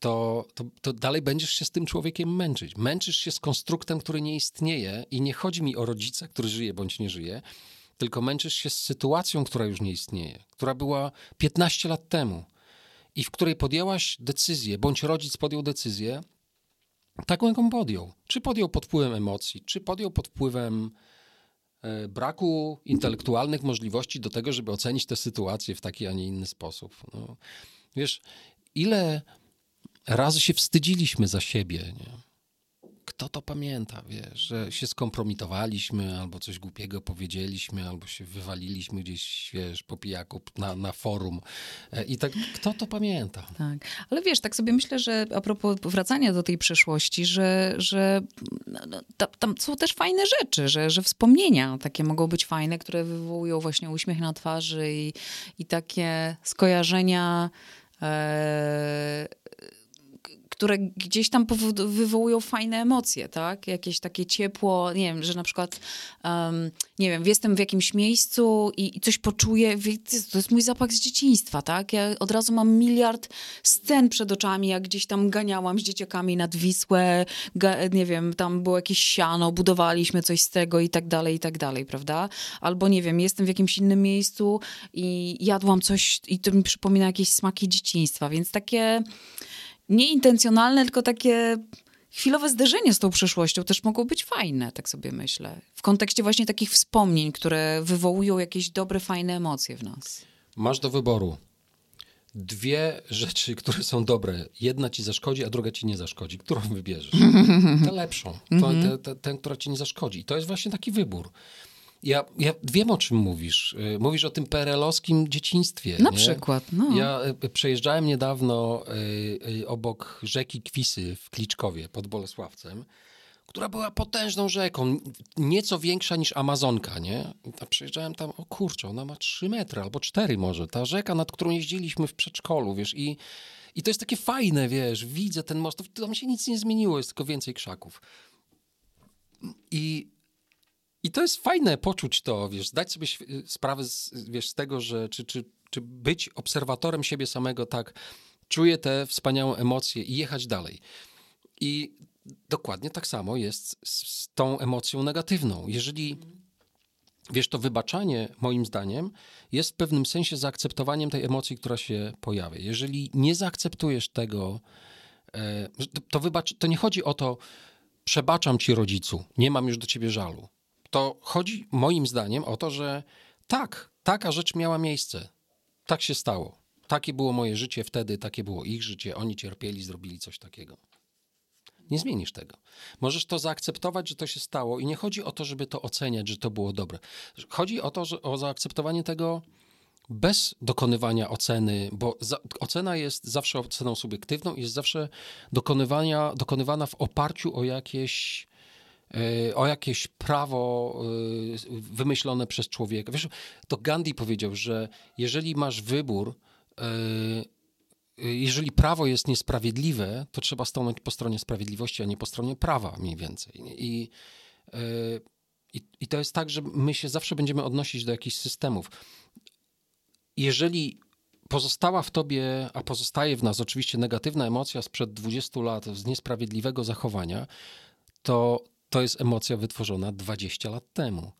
to, to, to dalej będziesz się z tym człowiekiem męczyć. Męczysz się z konstruktem, który nie istnieje i nie chodzi mi o rodzica, który żyje bądź nie żyje, tylko męczysz się z sytuacją, która już nie istnieje, która była 15 lat temu i w której podjęłaś decyzję, bądź rodzic podjął decyzję, taką, jaką podjął. Czy podjął pod wpływem emocji, czy podjął pod wpływem e, braku intelektualnych możliwości do tego, żeby ocenić tę sytuację w taki, a nie inny sposób. No, wiesz, ile razy się wstydziliśmy za siebie, nie? Kto to pamięta, wiesz, że się skompromitowaliśmy, albo coś głupiego powiedzieliśmy, albo się wywaliliśmy gdzieś, wiesz, po pijaku na, na forum. E, I tak, kto to pamięta? Tak, ale wiesz, tak sobie myślę, że a propos wracania do tej przeszłości, że, że no, no, ta, tam są też fajne rzeczy, że, że wspomnienia takie mogą być fajne, które wywołują właśnie uśmiech na twarzy i, i takie skojarzenia. E, które gdzieś tam wywołują fajne emocje, tak? Jakieś takie ciepło, nie wiem, że na przykład, um, nie wiem, jestem w jakimś miejscu i, i coś poczuję, to jest mój zapach z dzieciństwa, tak? Ja od razu mam miliard scen przed oczami, jak gdzieś tam ganiałam z dzieciakami nad Wisłę, nie wiem, tam było jakieś siano, budowaliśmy coś z tego i tak dalej, i tak dalej, prawda? Albo, nie wiem, jestem w jakimś innym miejscu i jadłam coś i to mi przypomina jakieś smaki dzieciństwa, więc takie nieintencjonalne, tylko takie chwilowe zderzenie z tą przyszłością też mogą być fajne, tak sobie myślę. W kontekście właśnie takich wspomnień, które wywołują jakieś dobre, fajne emocje w nas. Masz do wyboru dwie rzeczy, które są dobre. Jedna ci zaszkodzi, a druga ci nie zaszkodzi. Którą wybierzesz? Tę lepszą. Tę, tę, która ci nie zaszkodzi. I to jest właśnie taki wybór. Ja, ja wiem, o czym mówisz. Y, Mówisz o tym perelowskim dzieciństwie. Na nie? przykład, no. Ja y, przejeżdżałem niedawno y, obok rzeki Kwisy w Kliczkowie pod Bolesławcem, która była potężną rzeką, nieco większa niż Amazonka, nie? A przejeżdżałem tam, o kurczę, ona ma 3 metry albo 4 może. Ta rzeka, nad którą jeździliśmy w przedszkolu, wiesz, i, i to jest takie fajne, wiesz, widzę ten most, tam się nic nie zmieniło, jest tylko więcej krzaków. I i to jest fajne poczuć to, wiesz, zdać sobie sprawę z, wiesz, z tego, że czy, czy, czy być obserwatorem siebie samego, tak, czuję te wspaniałe emocje i jechać dalej. I dokładnie tak samo jest z, z tą emocją negatywną. Jeżeli, wiesz, to wybaczanie, moim zdaniem, jest w pewnym sensie zaakceptowaniem tej emocji, która się pojawia. Jeżeli nie zaakceptujesz tego, e, to wybacz, to nie chodzi o to, przebaczam ci rodzicu, nie mam już do ciebie żalu to chodzi moim zdaniem o to, że tak, taka rzecz miała miejsce. Tak się stało. Takie było moje życie wtedy, takie było ich życie. Oni cierpieli, zrobili coś takiego. Nie zmienisz tego. Możesz to zaakceptować, że to się stało i nie chodzi o to, żeby to oceniać, że to było dobre. Chodzi o to, że, o zaakceptowanie tego bez dokonywania oceny, bo za, ocena jest zawsze oceną subiektywną i jest zawsze dokonywania, dokonywana w oparciu o jakieś o jakieś prawo e, wymyślone przez człowieka. Wiesz, to Gandhi powiedział, że jeżeli masz wybór, e, jeżeli prawo jest niesprawiedliwe, to trzeba stanąć po stronie sprawiedliwości, a nie po stronie prawa mniej więcej. I, e, i, i to jest tak, że my się zawsze będziemy odnosić do jakichś systemów. Jeżeli pozostała w tobie, a pozostaje w nas oczywiście negatywna emocja sprzed 20 lat z niesprawiedliwego zachowania, to to jest emocja wytworzona 20 lat temu.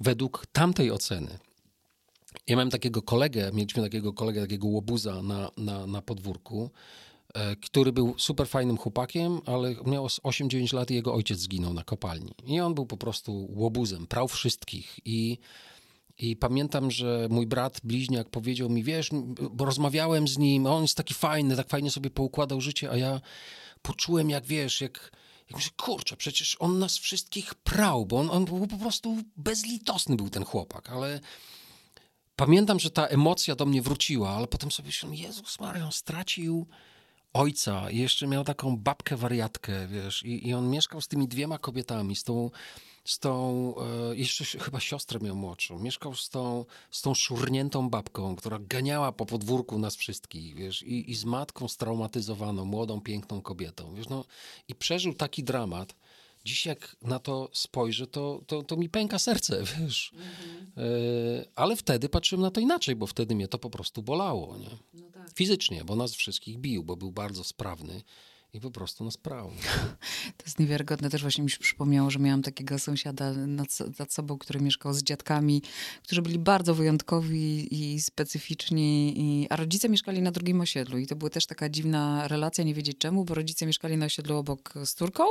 Według tamtej oceny. Ja miałem takiego kolegę, mieliśmy takiego kolegę, takiego łobuza na, na, na podwórku, e, który był super fajnym chłopakiem, ale miał z 8-9 lat i jego ojciec zginął na kopalni. I on był po prostu łobuzem, prał wszystkich. I, i pamiętam, że mój brat bliźniak powiedział mi, wiesz, bo rozmawiałem z nim, on jest taki fajny, tak fajnie sobie poukładał życie, a ja poczułem, jak wiesz, jak, jak myślę, kurczę, przecież on nas wszystkich prał, bo on, on był po prostu bezlitosny był ten chłopak, ale pamiętam, że ta emocja do mnie wróciła, ale potem sobie myślałem, Jezus Maria, on stracił ojca i jeszcze miał taką babkę wariatkę, wiesz, i, i on mieszkał z tymi dwiema kobietami, z tą z tą, e, jeszcze chyba siostrę miał młodszą, mieszkał z tą, z tą szurniętą babką, która ganiała po podwórku nas wszystkich, wiesz, i, i z matką straumatyzowaną, młodą, piękną kobietą, wiesz, no i przeżył taki dramat. Dziś jak na to spojrzę, to, to, to mi pęka serce, [laughs] wiesz. E, ale wtedy patrzyłem na to inaczej, bo wtedy mnie to po prostu bolało, nie? Fizycznie, bo nas wszystkich bił, bo był bardzo sprawny i po prostu nas prał. [laughs] To jest niewiarygodne. Też właśnie mi się przypomniało, że miałam takiego sąsiada nad, nad sobą, który mieszkał z dziadkami, którzy byli bardzo wyjątkowi i specyficzni, i, a rodzice mieszkali na drugim osiedlu. I to była też taka dziwna relacja, nie wiedzieć czemu, bo rodzice mieszkali na osiedlu obok z Turką,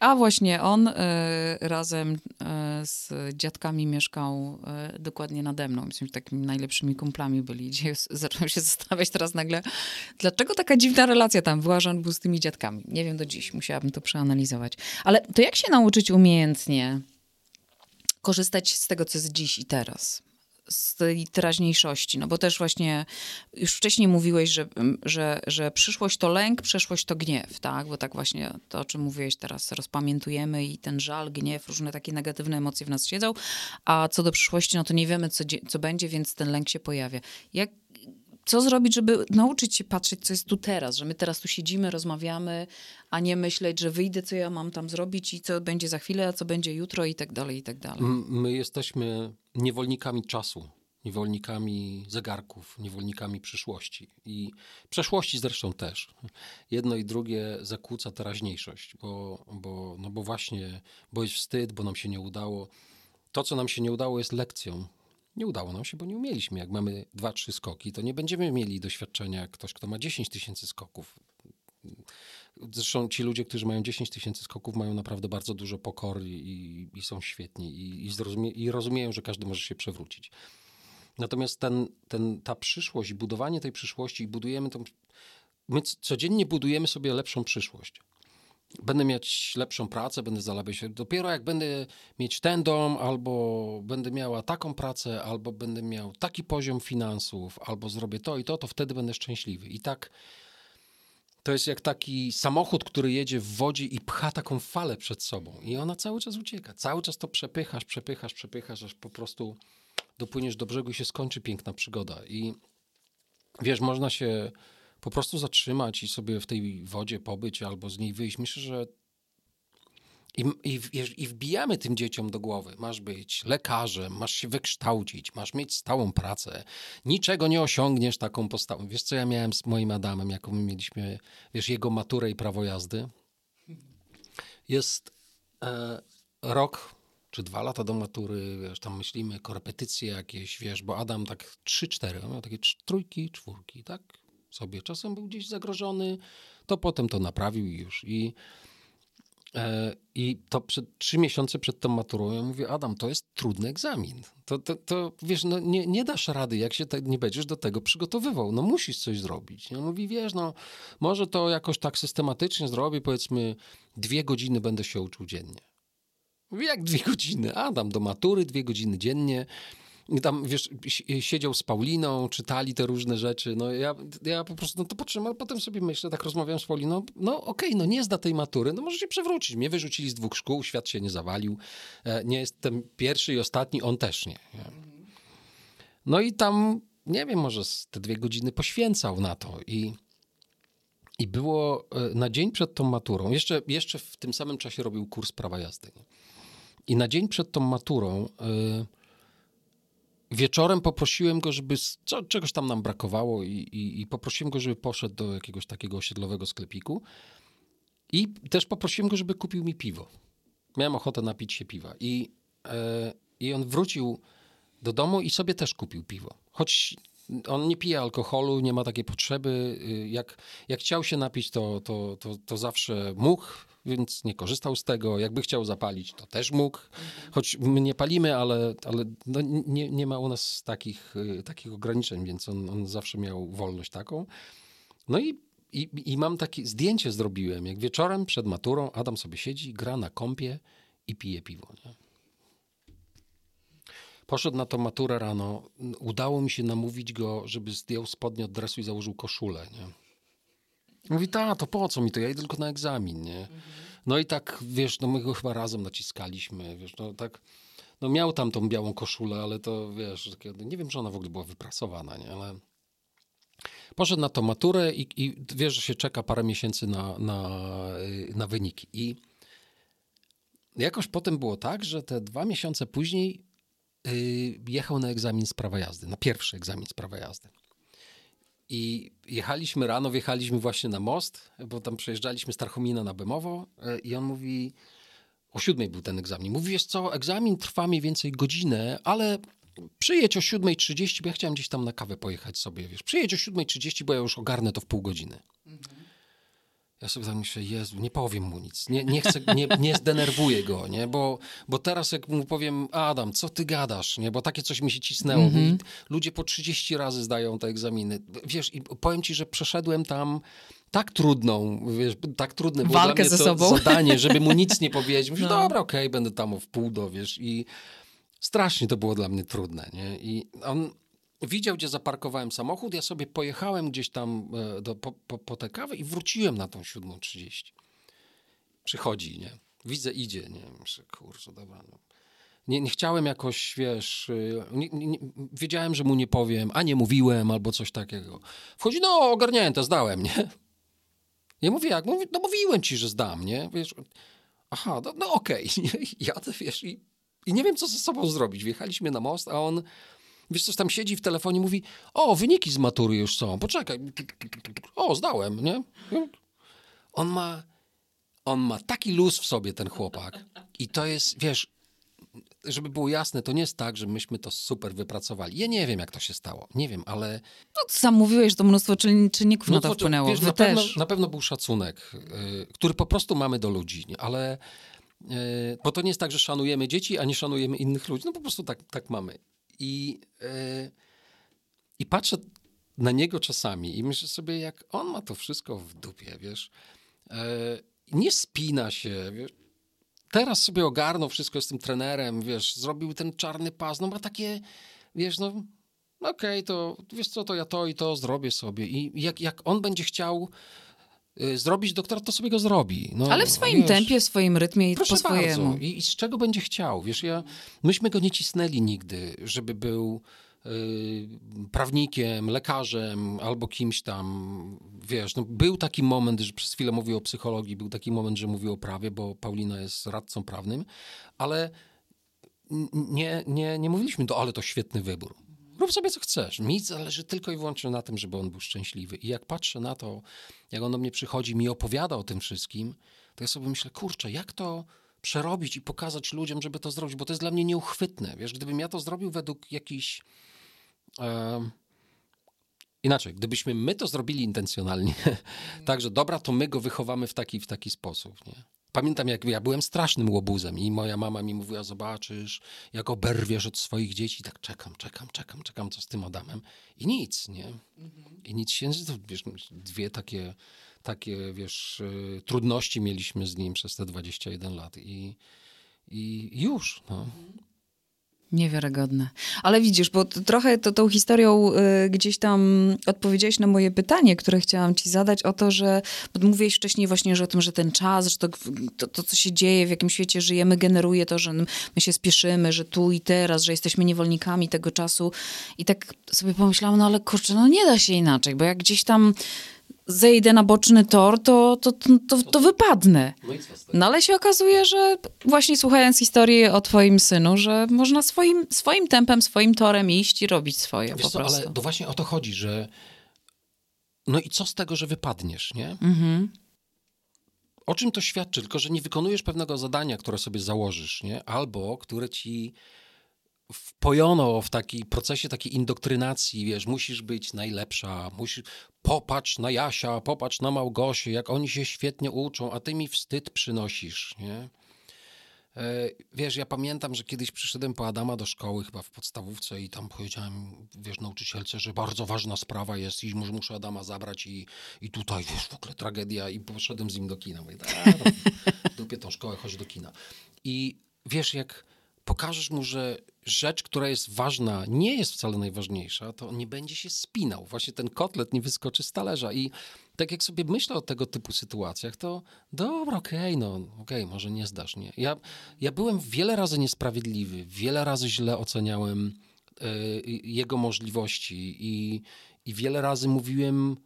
a właśnie on e, razem e, z dziadkami mieszkał e, dokładnie nade mną. Myślę, że takimi najlepszymi kumplami byli. Gdzie [laughs] zacząłem się zastanawiać teraz nagle, dlaczego taka dziwna relacja tam była, że on był z tymi dziadkami. Nie wiem do dziś, musiałabym to przeanalizować. Ale to jak się nauczyć umiejętnie korzystać z tego, co jest dziś i teraz? Z tej teraźniejszości, no bo też właśnie już wcześniej mówiłeś, że, że, że przyszłość to lęk, przeszłość to gniew, tak? Bo tak właśnie to, o czym mówiłeś teraz, rozpamiętujemy i ten żal, gniew, różne takie negatywne emocje w nas siedzą, a co do przyszłości, no to nie wiemy, co, co będzie, więc ten lęk się pojawia. Jak, co zrobić, żeby nauczyć się patrzeć, co jest tu teraz, że my teraz tu siedzimy, rozmawiamy, a nie myśleć, że wyjdę, co ja mam tam zrobić i co będzie za chwilę, a co będzie jutro i tak dalej, i tak dalej. My jesteśmy niewolnikami czasu, niewolnikami zegarków, niewolnikami przyszłości i przeszłości zresztą też. Jedno i drugie zakłóca teraźniejszość, bo, bo, no bo właśnie, bo jest wstyd, bo nam się nie udało. To, co nam się nie udało, jest lekcją. Nie udało nam się, bo nie umieliśmy. Jak mamy dwa, trzy skoki, to nie będziemy mieli doświadczenia jak ktoś, kto ma 10 tysięcy skoków. Zresztą ci ludzie, którzy mają 10 tysięcy skoków, mają naprawdę bardzo dużo pokory i, i są świetni i, i, zrozumie, i rozumieją, że każdy może się przewrócić. Natomiast ten, ten, ta przyszłość, budowanie tej przyszłości i budujemy tą. My codziennie budujemy sobie lepszą przyszłość. Będę mieć lepszą pracę, będę zarabiać. Dopiero jak będę mieć ten dom, albo będę miała taką pracę, albo będę miał taki poziom finansów, albo zrobię to i to, to wtedy będę szczęśliwy. I tak to jest jak taki samochód, który jedzie w wodzie i pcha taką falę przed sobą. I ona cały czas ucieka. Cały czas to przepychasz, przepychasz, przepychasz, aż po prostu dopłyniesz do brzegu i się skończy piękna przygoda. I wiesz, można się po prostu zatrzymać i sobie w tej wodzie pobyć albo z niej wyjść. Myślę, że i, i, i wbijamy tym dzieciom do głowy. Masz być lekarzem, masz się wykształcić, masz mieć stałą pracę. Niczego nie osiągniesz taką postawą. Wiesz, co ja miałem z moim Adamem, jaką my mieliśmy, wiesz, jego maturę i prawo jazdy? Jest e, rok czy dwa lata do matury, wiesz, tam myślimy, korepetycje jakieś, wiesz, bo Adam tak trzy, cztery, on miał takie trójki, czwórki, tak sobie. Czasem był gdzieś zagrożony, to potem to naprawił już. I E, I to przed, trzy miesiące przed tą maturą ja mówię, Adam, to jest trudny egzamin. To, to, to wiesz, no, nie, nie dasz rady, jak się te, nie będziesz do tego przygotowywał. No musisz coś zrobić. Ja mówi, wiesz, no może to jakoś tak systematycznie zrobię, powiedzmy dwie godziny będę się uczył dziennie. Mówię, jak dwie godziny? Adam, do matury dwie godziny dziennie. Tam, wiesz, si- siedział z Pauliną, czytali te różne rzeczy. No ja, ja po prostu, no to patrzyłem, ale potem sobie myślę, tak rozmawiam z Pauliną, no okej, no nie zda tej matury, no może się przewrócić. Mnie wyrzucili z dwóch szkół, świat się nie zawalił. E, Nie jestem pierwszy i ostatni, on też nie. No i tam, nie wiem, może te dwie godziny poświęcał na to i... I było e, na dzień przed tą maturą, jeszcze, jeszcze w tym samym czasie robił kurs prawa jazdy. I na dzień przed tą maturą y, wieczorem poprosiłem go, żeby co, czegoś tam nam brakowało i, i, i poprosiłem go, żeby poszedł do jakiegoś takiego osiedlowego sklepiku i też poprosiłem go, żeby kupił mi piwo. Miałem ochotę napić się piwa i, e, i on wrócił do domu i sobie też kupił piwo. Choć on nie pije alkoholu, nie ma takiej potrzeby. y, Jak, jak chciał się napić, to, to, to, to zawsze mógł, więc nie korzystał z tego. Jakby chciał zapalić, to też mógł. Choć my nie palimy, ale, ale no nie, nie ma u nas takich, y, takich ograniczeń, więc on, on zawsze miał wolność taką. No i, i, i mam takie zdjęcie zrobiłem, jak wieczorem przed maturą Adam sobie siedzi, gra na kąpie i pije piwo. Nie? Poszedł na tą maturę rano. Udało mi się namówić go, żeby zdjął spodnie od dresu i założył koszulę. Nie? Mówi, ta, to po co mi to? Ja idę tylko na egzamin, nie? No i tak, wiesz, no my go chyba razem naciskaliśmy, wiesz, no tak, no miał tam tą białą koszulę, ale to, wiesz, takie, nie wiem, czy ona w ogóle była wyprasowana, nie, ale poszedł na tą maturę i, i wiesz, że się czeka parę miesięcy na, na, y, na wyniki i jakoś potem było tak, że te dwa miesiące później yy, jechał na egzamin z prawa jazdy, na pierwszy egzamin z prawa jazdy. I jechaliśmy rano, wjechaliśmy właśnie na most, bo tam przejeżdżaliśmy z Tarchomina na Bemowo yy, i on mówi, o siódmej był ten egzamin. Mówi, wiesz co, egzamin trwa mniej więcej godzinę, ale przyjedź o 7.30, bo ja chciałem gdzieś tam na kawę pojechać sobie, wiesz. Przyjedź o 7.30, bo ja już ogarnę to w pół godziny. Ja sobie tak myślę, Jezu, nie powiem mu nic, nie, nie chcę, nie, nie zdenerwuję go, nie? Bo, bo teraz jak mu powiem, Adam, co ty gadasz, nie? Bo takie coś mi się cisnęło. I ludzie po 30 razy zdają te egzaminy. Wiesz, i powiem ci, że przeszedłem tam tak trudną, wiesz, tak trudne było Walkę dla mnie ze to sobą. zadanie, żeby mu nic nie [laughs] powiedzieć. Mówię, No. dobra, okej, będę tam o wpół do, wiesz, i strasznie to było dla mnie trudne, nie? I on widział, gdzie zaparkowałem samochód, ja sobie pojechałem gdzieś tam e, do, po, po, po tę kawę i wróciłem na tą 7.30. Przychodzi, nie? Widzę, idzie, nie? Myślę, kurczę, dobra, no. Nie, nie chciałem jakoś, wiesz, y, nie, nie, nie, wiedziałem, że mu nie powiem, a nie mówiłem, albo coś takiego. Wchodzi, no ogarnięte, zdałem, nie? Ja mówię, jak? Mówi, no mówiłem ci, że zdam, nie? Wiesz, aha, no, no okej. [laughs] Jadę, wiesz, i, i nie wiem, co ze sobą zrobić. Wjechaliśmy na most, a on, wiesz, coś tam siedzi w telefonie, mówi, o, wyniki z matury już są, poczekaj. O, zdałem, nie? On ma, on ma taki luz w sobie, ten chłopak. I to jest, wiesz, żeby było jasne, to nie jest tak, że myśmy to super wypracowali. Ja nie wiem, jak to się stało. Nie wiem, ale No, sam mówiłeś, że to mnóstwo czyn- czynników na to to, wpłynęło. Wiesz, Wy na, pewno, też. na pewno był szacunek, y, który po prostu mamy do ludzi, nie? ale y, bo to nie jest tak, że szanujemy dzieci, a nie szanujemy innych ludzi. No po prostu tak, tak mamy. I, y, I patrzę na niego czasami i myślę sobie, jak on ma to wszystko w dupie, wiesz. Y, nie spina się, wiesz. Teraz sobie ogarnął wszystko z tym trenerem, wiesz, zrobił ten czarny pas, no ma takie, wiesz, no okej, to wiesz co, to ja to i to zrobię sobie. I jak, jak on będzie chciał zrobić doktorat, to sobie go zrobi. No, Ale w swoim wiesz, tempie, w swoim rytmie i po swojemu. I, I z czego będzie chciał? Wiesz, ja, myśmy go nie cisnęli nigdy, żeby był y, prawnikiem, lekarzem albo kimś tam, wiesz, no, był taki moment, że przez chwilę mówił o psychologii, był taki moment, że mówił o prawie, bo Paulina jest radcą prawnym, ale nie, nie, nie mówiliśmy to, ale to świetny wybór. Rób sobie co chcesz. Mi zależy tylko i wyłącznie na tym, żeby on był szczęśliwy. I jak patrzę na to, jak on do mnie przychodzi, mi opowiada o tym wszystkim, to ja sobie myślę, kurczę, jak to przerobić i pokazać ludziom, żeby to zrobić, bo to jest dla mnie nieuchwytne. Wiesz, gdybym ja to zrobił według jakichś... em, Inaczej, gdybyśmy my to zrobili intencjonalnie, [laughs] tak, że dobra, to my go wychowamy w taki w taki sposób, nie? Pamiętam, jak ja byłem strasznym łobuzem i moja mama mi mówiła, zobaczysz, jak oberwiesz od swoich dzieci. Tak czekam, czekam, czekam, czekam, co z tym Adamem. I nic, nie? I nic się, wiesz, dwie takie, takie, wiesz, y, trudności mieliśmy z nim przez te 21 lat i, i już, no. Niewiarygodne. Ale widzisz, bo trochę to, tą historią y, gdzieś tam odpowiedziałeś na moje pytanie, które chciałam ci zadać o to, że bo mówiłeś wcześniej właśnie że o tym, że ten czas, że to, to, to, co się dzieje, w jakim świecie żyjemy, generuje to, że my się spieszymy, że tu i teraz, że jesteśmy niewolnikami tego czasu. I tak sobie pomyślałam, no ale kurczę, no nie da się inaczej, bo jak gdzieś tam zejdę na boczny tor, to, to, to, to, wypadnę. No ale się okazuje, że właśnie słuchając historii o twoim synu, że można swoim, swoim tempem, swoim torem iść i robić swoje Wiesz po prostu. ale to właśnie o to chodzi, że no i co z tego, że wypadniesz, nie? Mhm. O czym to świadczy? Tylko, że nie wykonujesz pewnego zadania, które sobie założysz, nie? Albo które ci wpojono w taki procesie takiej indoktrynacji, wiesz, musisz być najlepsza, musisz, popatrz na Jasia, popatrz na Małgosię, jak oni się świetnie uczą, a ty mi wstyd przynosisz, nie? E, Wiesz, ja pamiętam, że kiedyś przyszedłem po Adama do szkoły, chyba w podstawówce i tam powiedziałem, wiesz, nauczycielce, że bardzo ważna sprawa jest i muszę Adama zabrać i, i tutaj, wiesz, w ogóle tragedia i poszedłem z nim do kina. Mówię, "A, no, dupie tą szkołę, chodź do kina. I wiesz, jak pokażesz mu, że rzecz, która jest ważna, nie jest wcale najważniejsza, to nie będzie się spinał. Właśnie ten kotlet nie wyskoczy z talerza. I tak jak sobie myślę o tego typu sytuacjach, to dobra, okej, okay, no okej, okay, może nie zdasz, nie. Ja, ja byłem wiele razy niesprawiedliwy, wiele razy źle oceniałem y, jego możliwości i, i wiele razy mówiłem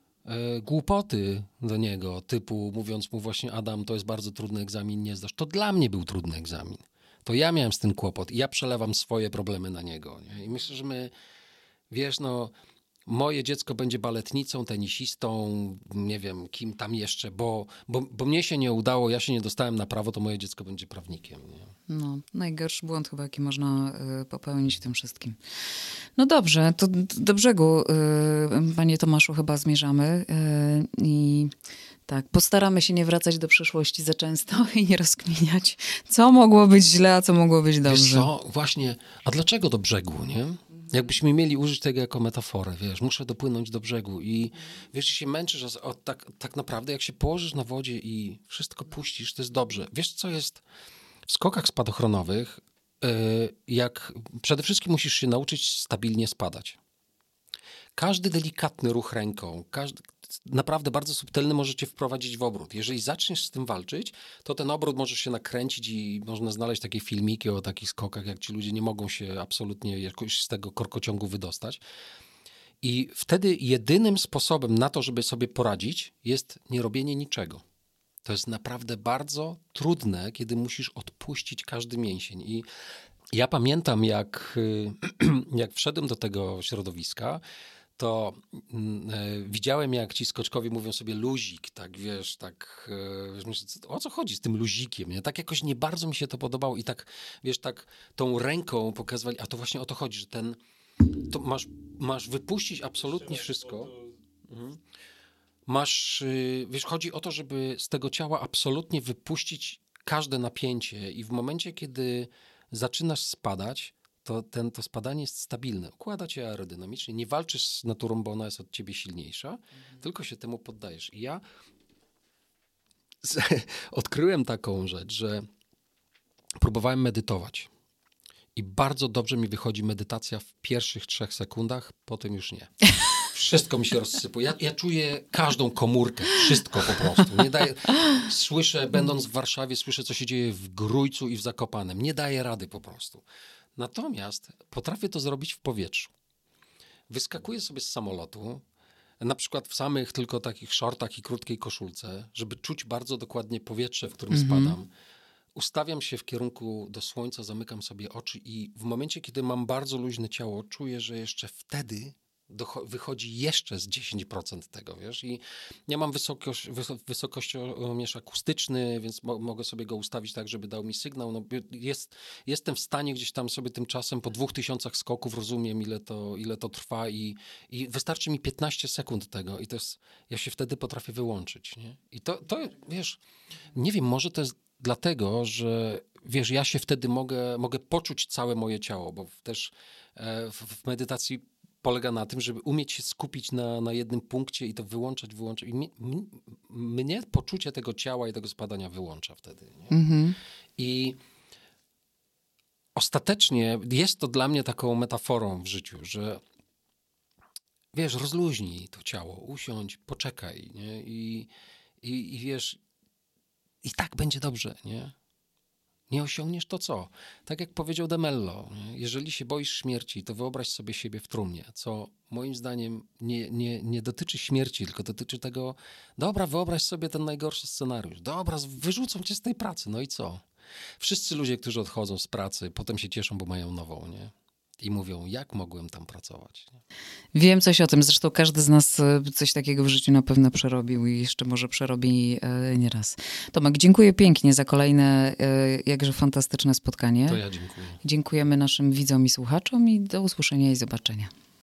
y, głupoty do niego, typu mówiąc mu właśnie Adam, to jest bardzo trudny egzamin, nie zdasz. To dla mnie był trudny egzamin to ja miałem z tym kłopot i ja przelewam swoje problemy na niego. Nie? I myślę, że my, wiesz, no, moje dziecko będzie baletnicą, tenisistą, nie wiem, kim tam jeszcze, bo, bo, bo mnie się nie udało, ja się nie dostałem na prawo, to moje dziecko będzie prawnikiem. Nie? No, najgorszy błąd chyba, jaki można y, popełnić w tym wszystkim. No dobrze, to do brzegu, y, panie Tomaszu, chyba zmierzamy y, i tak, postaramy się nie wracać do przeszłości za często [laughs] i nie rozkminiać, co mogło być źle, a co mogło być dobrze. Wiesz co, właśnie, a dlaczego do brzegu, nie? Jakbyśmy mieli użyć tego jako metaforę, wiesz, muszę dopłynąć do brzegu i wiesz, się męczysz, o, tak, tak naprawdę jak się położysz na wodzie i wszystko puścisz, to jest dobrze. Wiesz, co jest w skokach spadochronowych, yy, jak przede wszystkim musisz się nauczyć stabilnie spadać. Każdy delikatny ruch ręką, każdy, naprawdę bardzo subtelny możecie wprowadzić w obrót. Jeżeli zaczniesz z tym walczyć, to ten obrót może się nakręcić i można znaleźć takie filmiki o takich skokach, jak ci ludzie nie mogą się absolutnie jakoś z tego korkociągu wydostać. I wtedy jedynym sposobem na to, żeby sobie poradzić, jest nie robienie niczego. To jest naprawdę bardzo trudne, kiedy musisz odpuścić każdy mięsień. I ja pamiętam, jak, [clears throat] jak wszedłem do tego środowiska, to mm, e, widziałem, jak ci skoczkowie mówią sobie luzik, tak wiesz, tak, e, wiesz, myślę, o co chodzi z tym luzikiem, nie? Tak jakoś nie bardzo mi się to podobało i tak, wiesz, tak tą ręką pokazywali, a to właśnie o to chodzi, że ten, to masz, masz wypuścić absolutnie wszystko. Mhm. Masz, y, wiesz, chodzi o to, żeby z tego ciała absolutnie wypuścić każde napięcie i w momencie, kiedy zaczynasz spadać, to ten, to spadanie jest stabilne. Układa cię aerodynamicznie, nie walczysz z naturą, bo ona jest od ciebie silniejsza, mhm. tylko się temu poddajesz. I ja z, [laughs] odkryłem taką rzecz, że próbowałem medytować. I bardzo dobrze mi wychodzi medytacja w pierwszych trzech sekundach, potem już nie. Wszystko mi się rozsypuje. Ja, ja czuję każdą komórkę, wszystko po prostu. Nie daję, słyszę, będąc w Warszawie, słyszę, co się dzieje w Grójcu i w Zakopanem. Nie daję rady po prostu. Natomiast potrafię to zrobić w powietrzu. Wyskakuję sobie z samolotu, na przykład w samych tylko takich shortach i krótkiej koszulce, żeby czuć bardzo dokładnie powietrze, w którym -hmm. spadam. Ustawiam się w kierunku do słońca, zamykam sobie oczy i w momencie, kiedy mam bardzo luźne ciało, czuję, że jeszcze wtedy wychodzi jeszcze z 10% tego, wiesz, i ja mam wysokość, wysokościomierz akustyczny, więc mo mogę sobie go ustawić tak, żeby dał mi sygnał, no jest, jestem w stanie gdzieś tam sobie tymczasem po dwóch tysiącach skoków rozumiem, ile to, ile to trwa i, i wystarczy mi 15 sekund tego i to jest, ja się wtedy potrafię wyłączyć, nie? I to, to wiesz, nie wiem, może to jest dlatego, że wiesz, ja się wtedy mogę, mogę poczuć całe moje ciało, bo też e, w, w medytacji polega na tym, żeby umieć się skupić na, na jednym punkcie i to wyłączać, wyłączać. I mnie, mnie poczucie tego ciała i tego spadania wyłącza wtedy. Mhm. I ostatecznie jest to dla mnie taką metaforą w życiu, że wiesz, rozluźnij to ciało, usiądź, poczekaj, nie? I, i, i wiesz, i tak będzie dobrze, nie? Nie osiągniesz, to co? Tak jak powiedział Demello, jeżeli się boisz śmierci, to wyobraź sobie siebie w trumnie, co moim zdaniem nie, nie, nie dotyczy śmierci, tylko dotyczy tego, dobra, wyobraź sobie ten najgorszy scenariusz, dobra, wyrzucą cię z tej pracy, no i co? Wszyscy ludzie, którzy odchodzą z pracy, potem się cieszą, bo mają nową, nie? I mówią, jak mogłem tam pracować. Wiem coś o tym, zresztą każdy z nas e, coś takiego w życiu na pewno przerobił i jeszcze może przerobi e, nieraz. Tomek, dziękuję pięknie za kolejne e, jakże fantastyczne spotkanie. To ja dziękuję. Dziękujemy naszym widzom i słuchaczom i do usłyszenia i zobaczenia.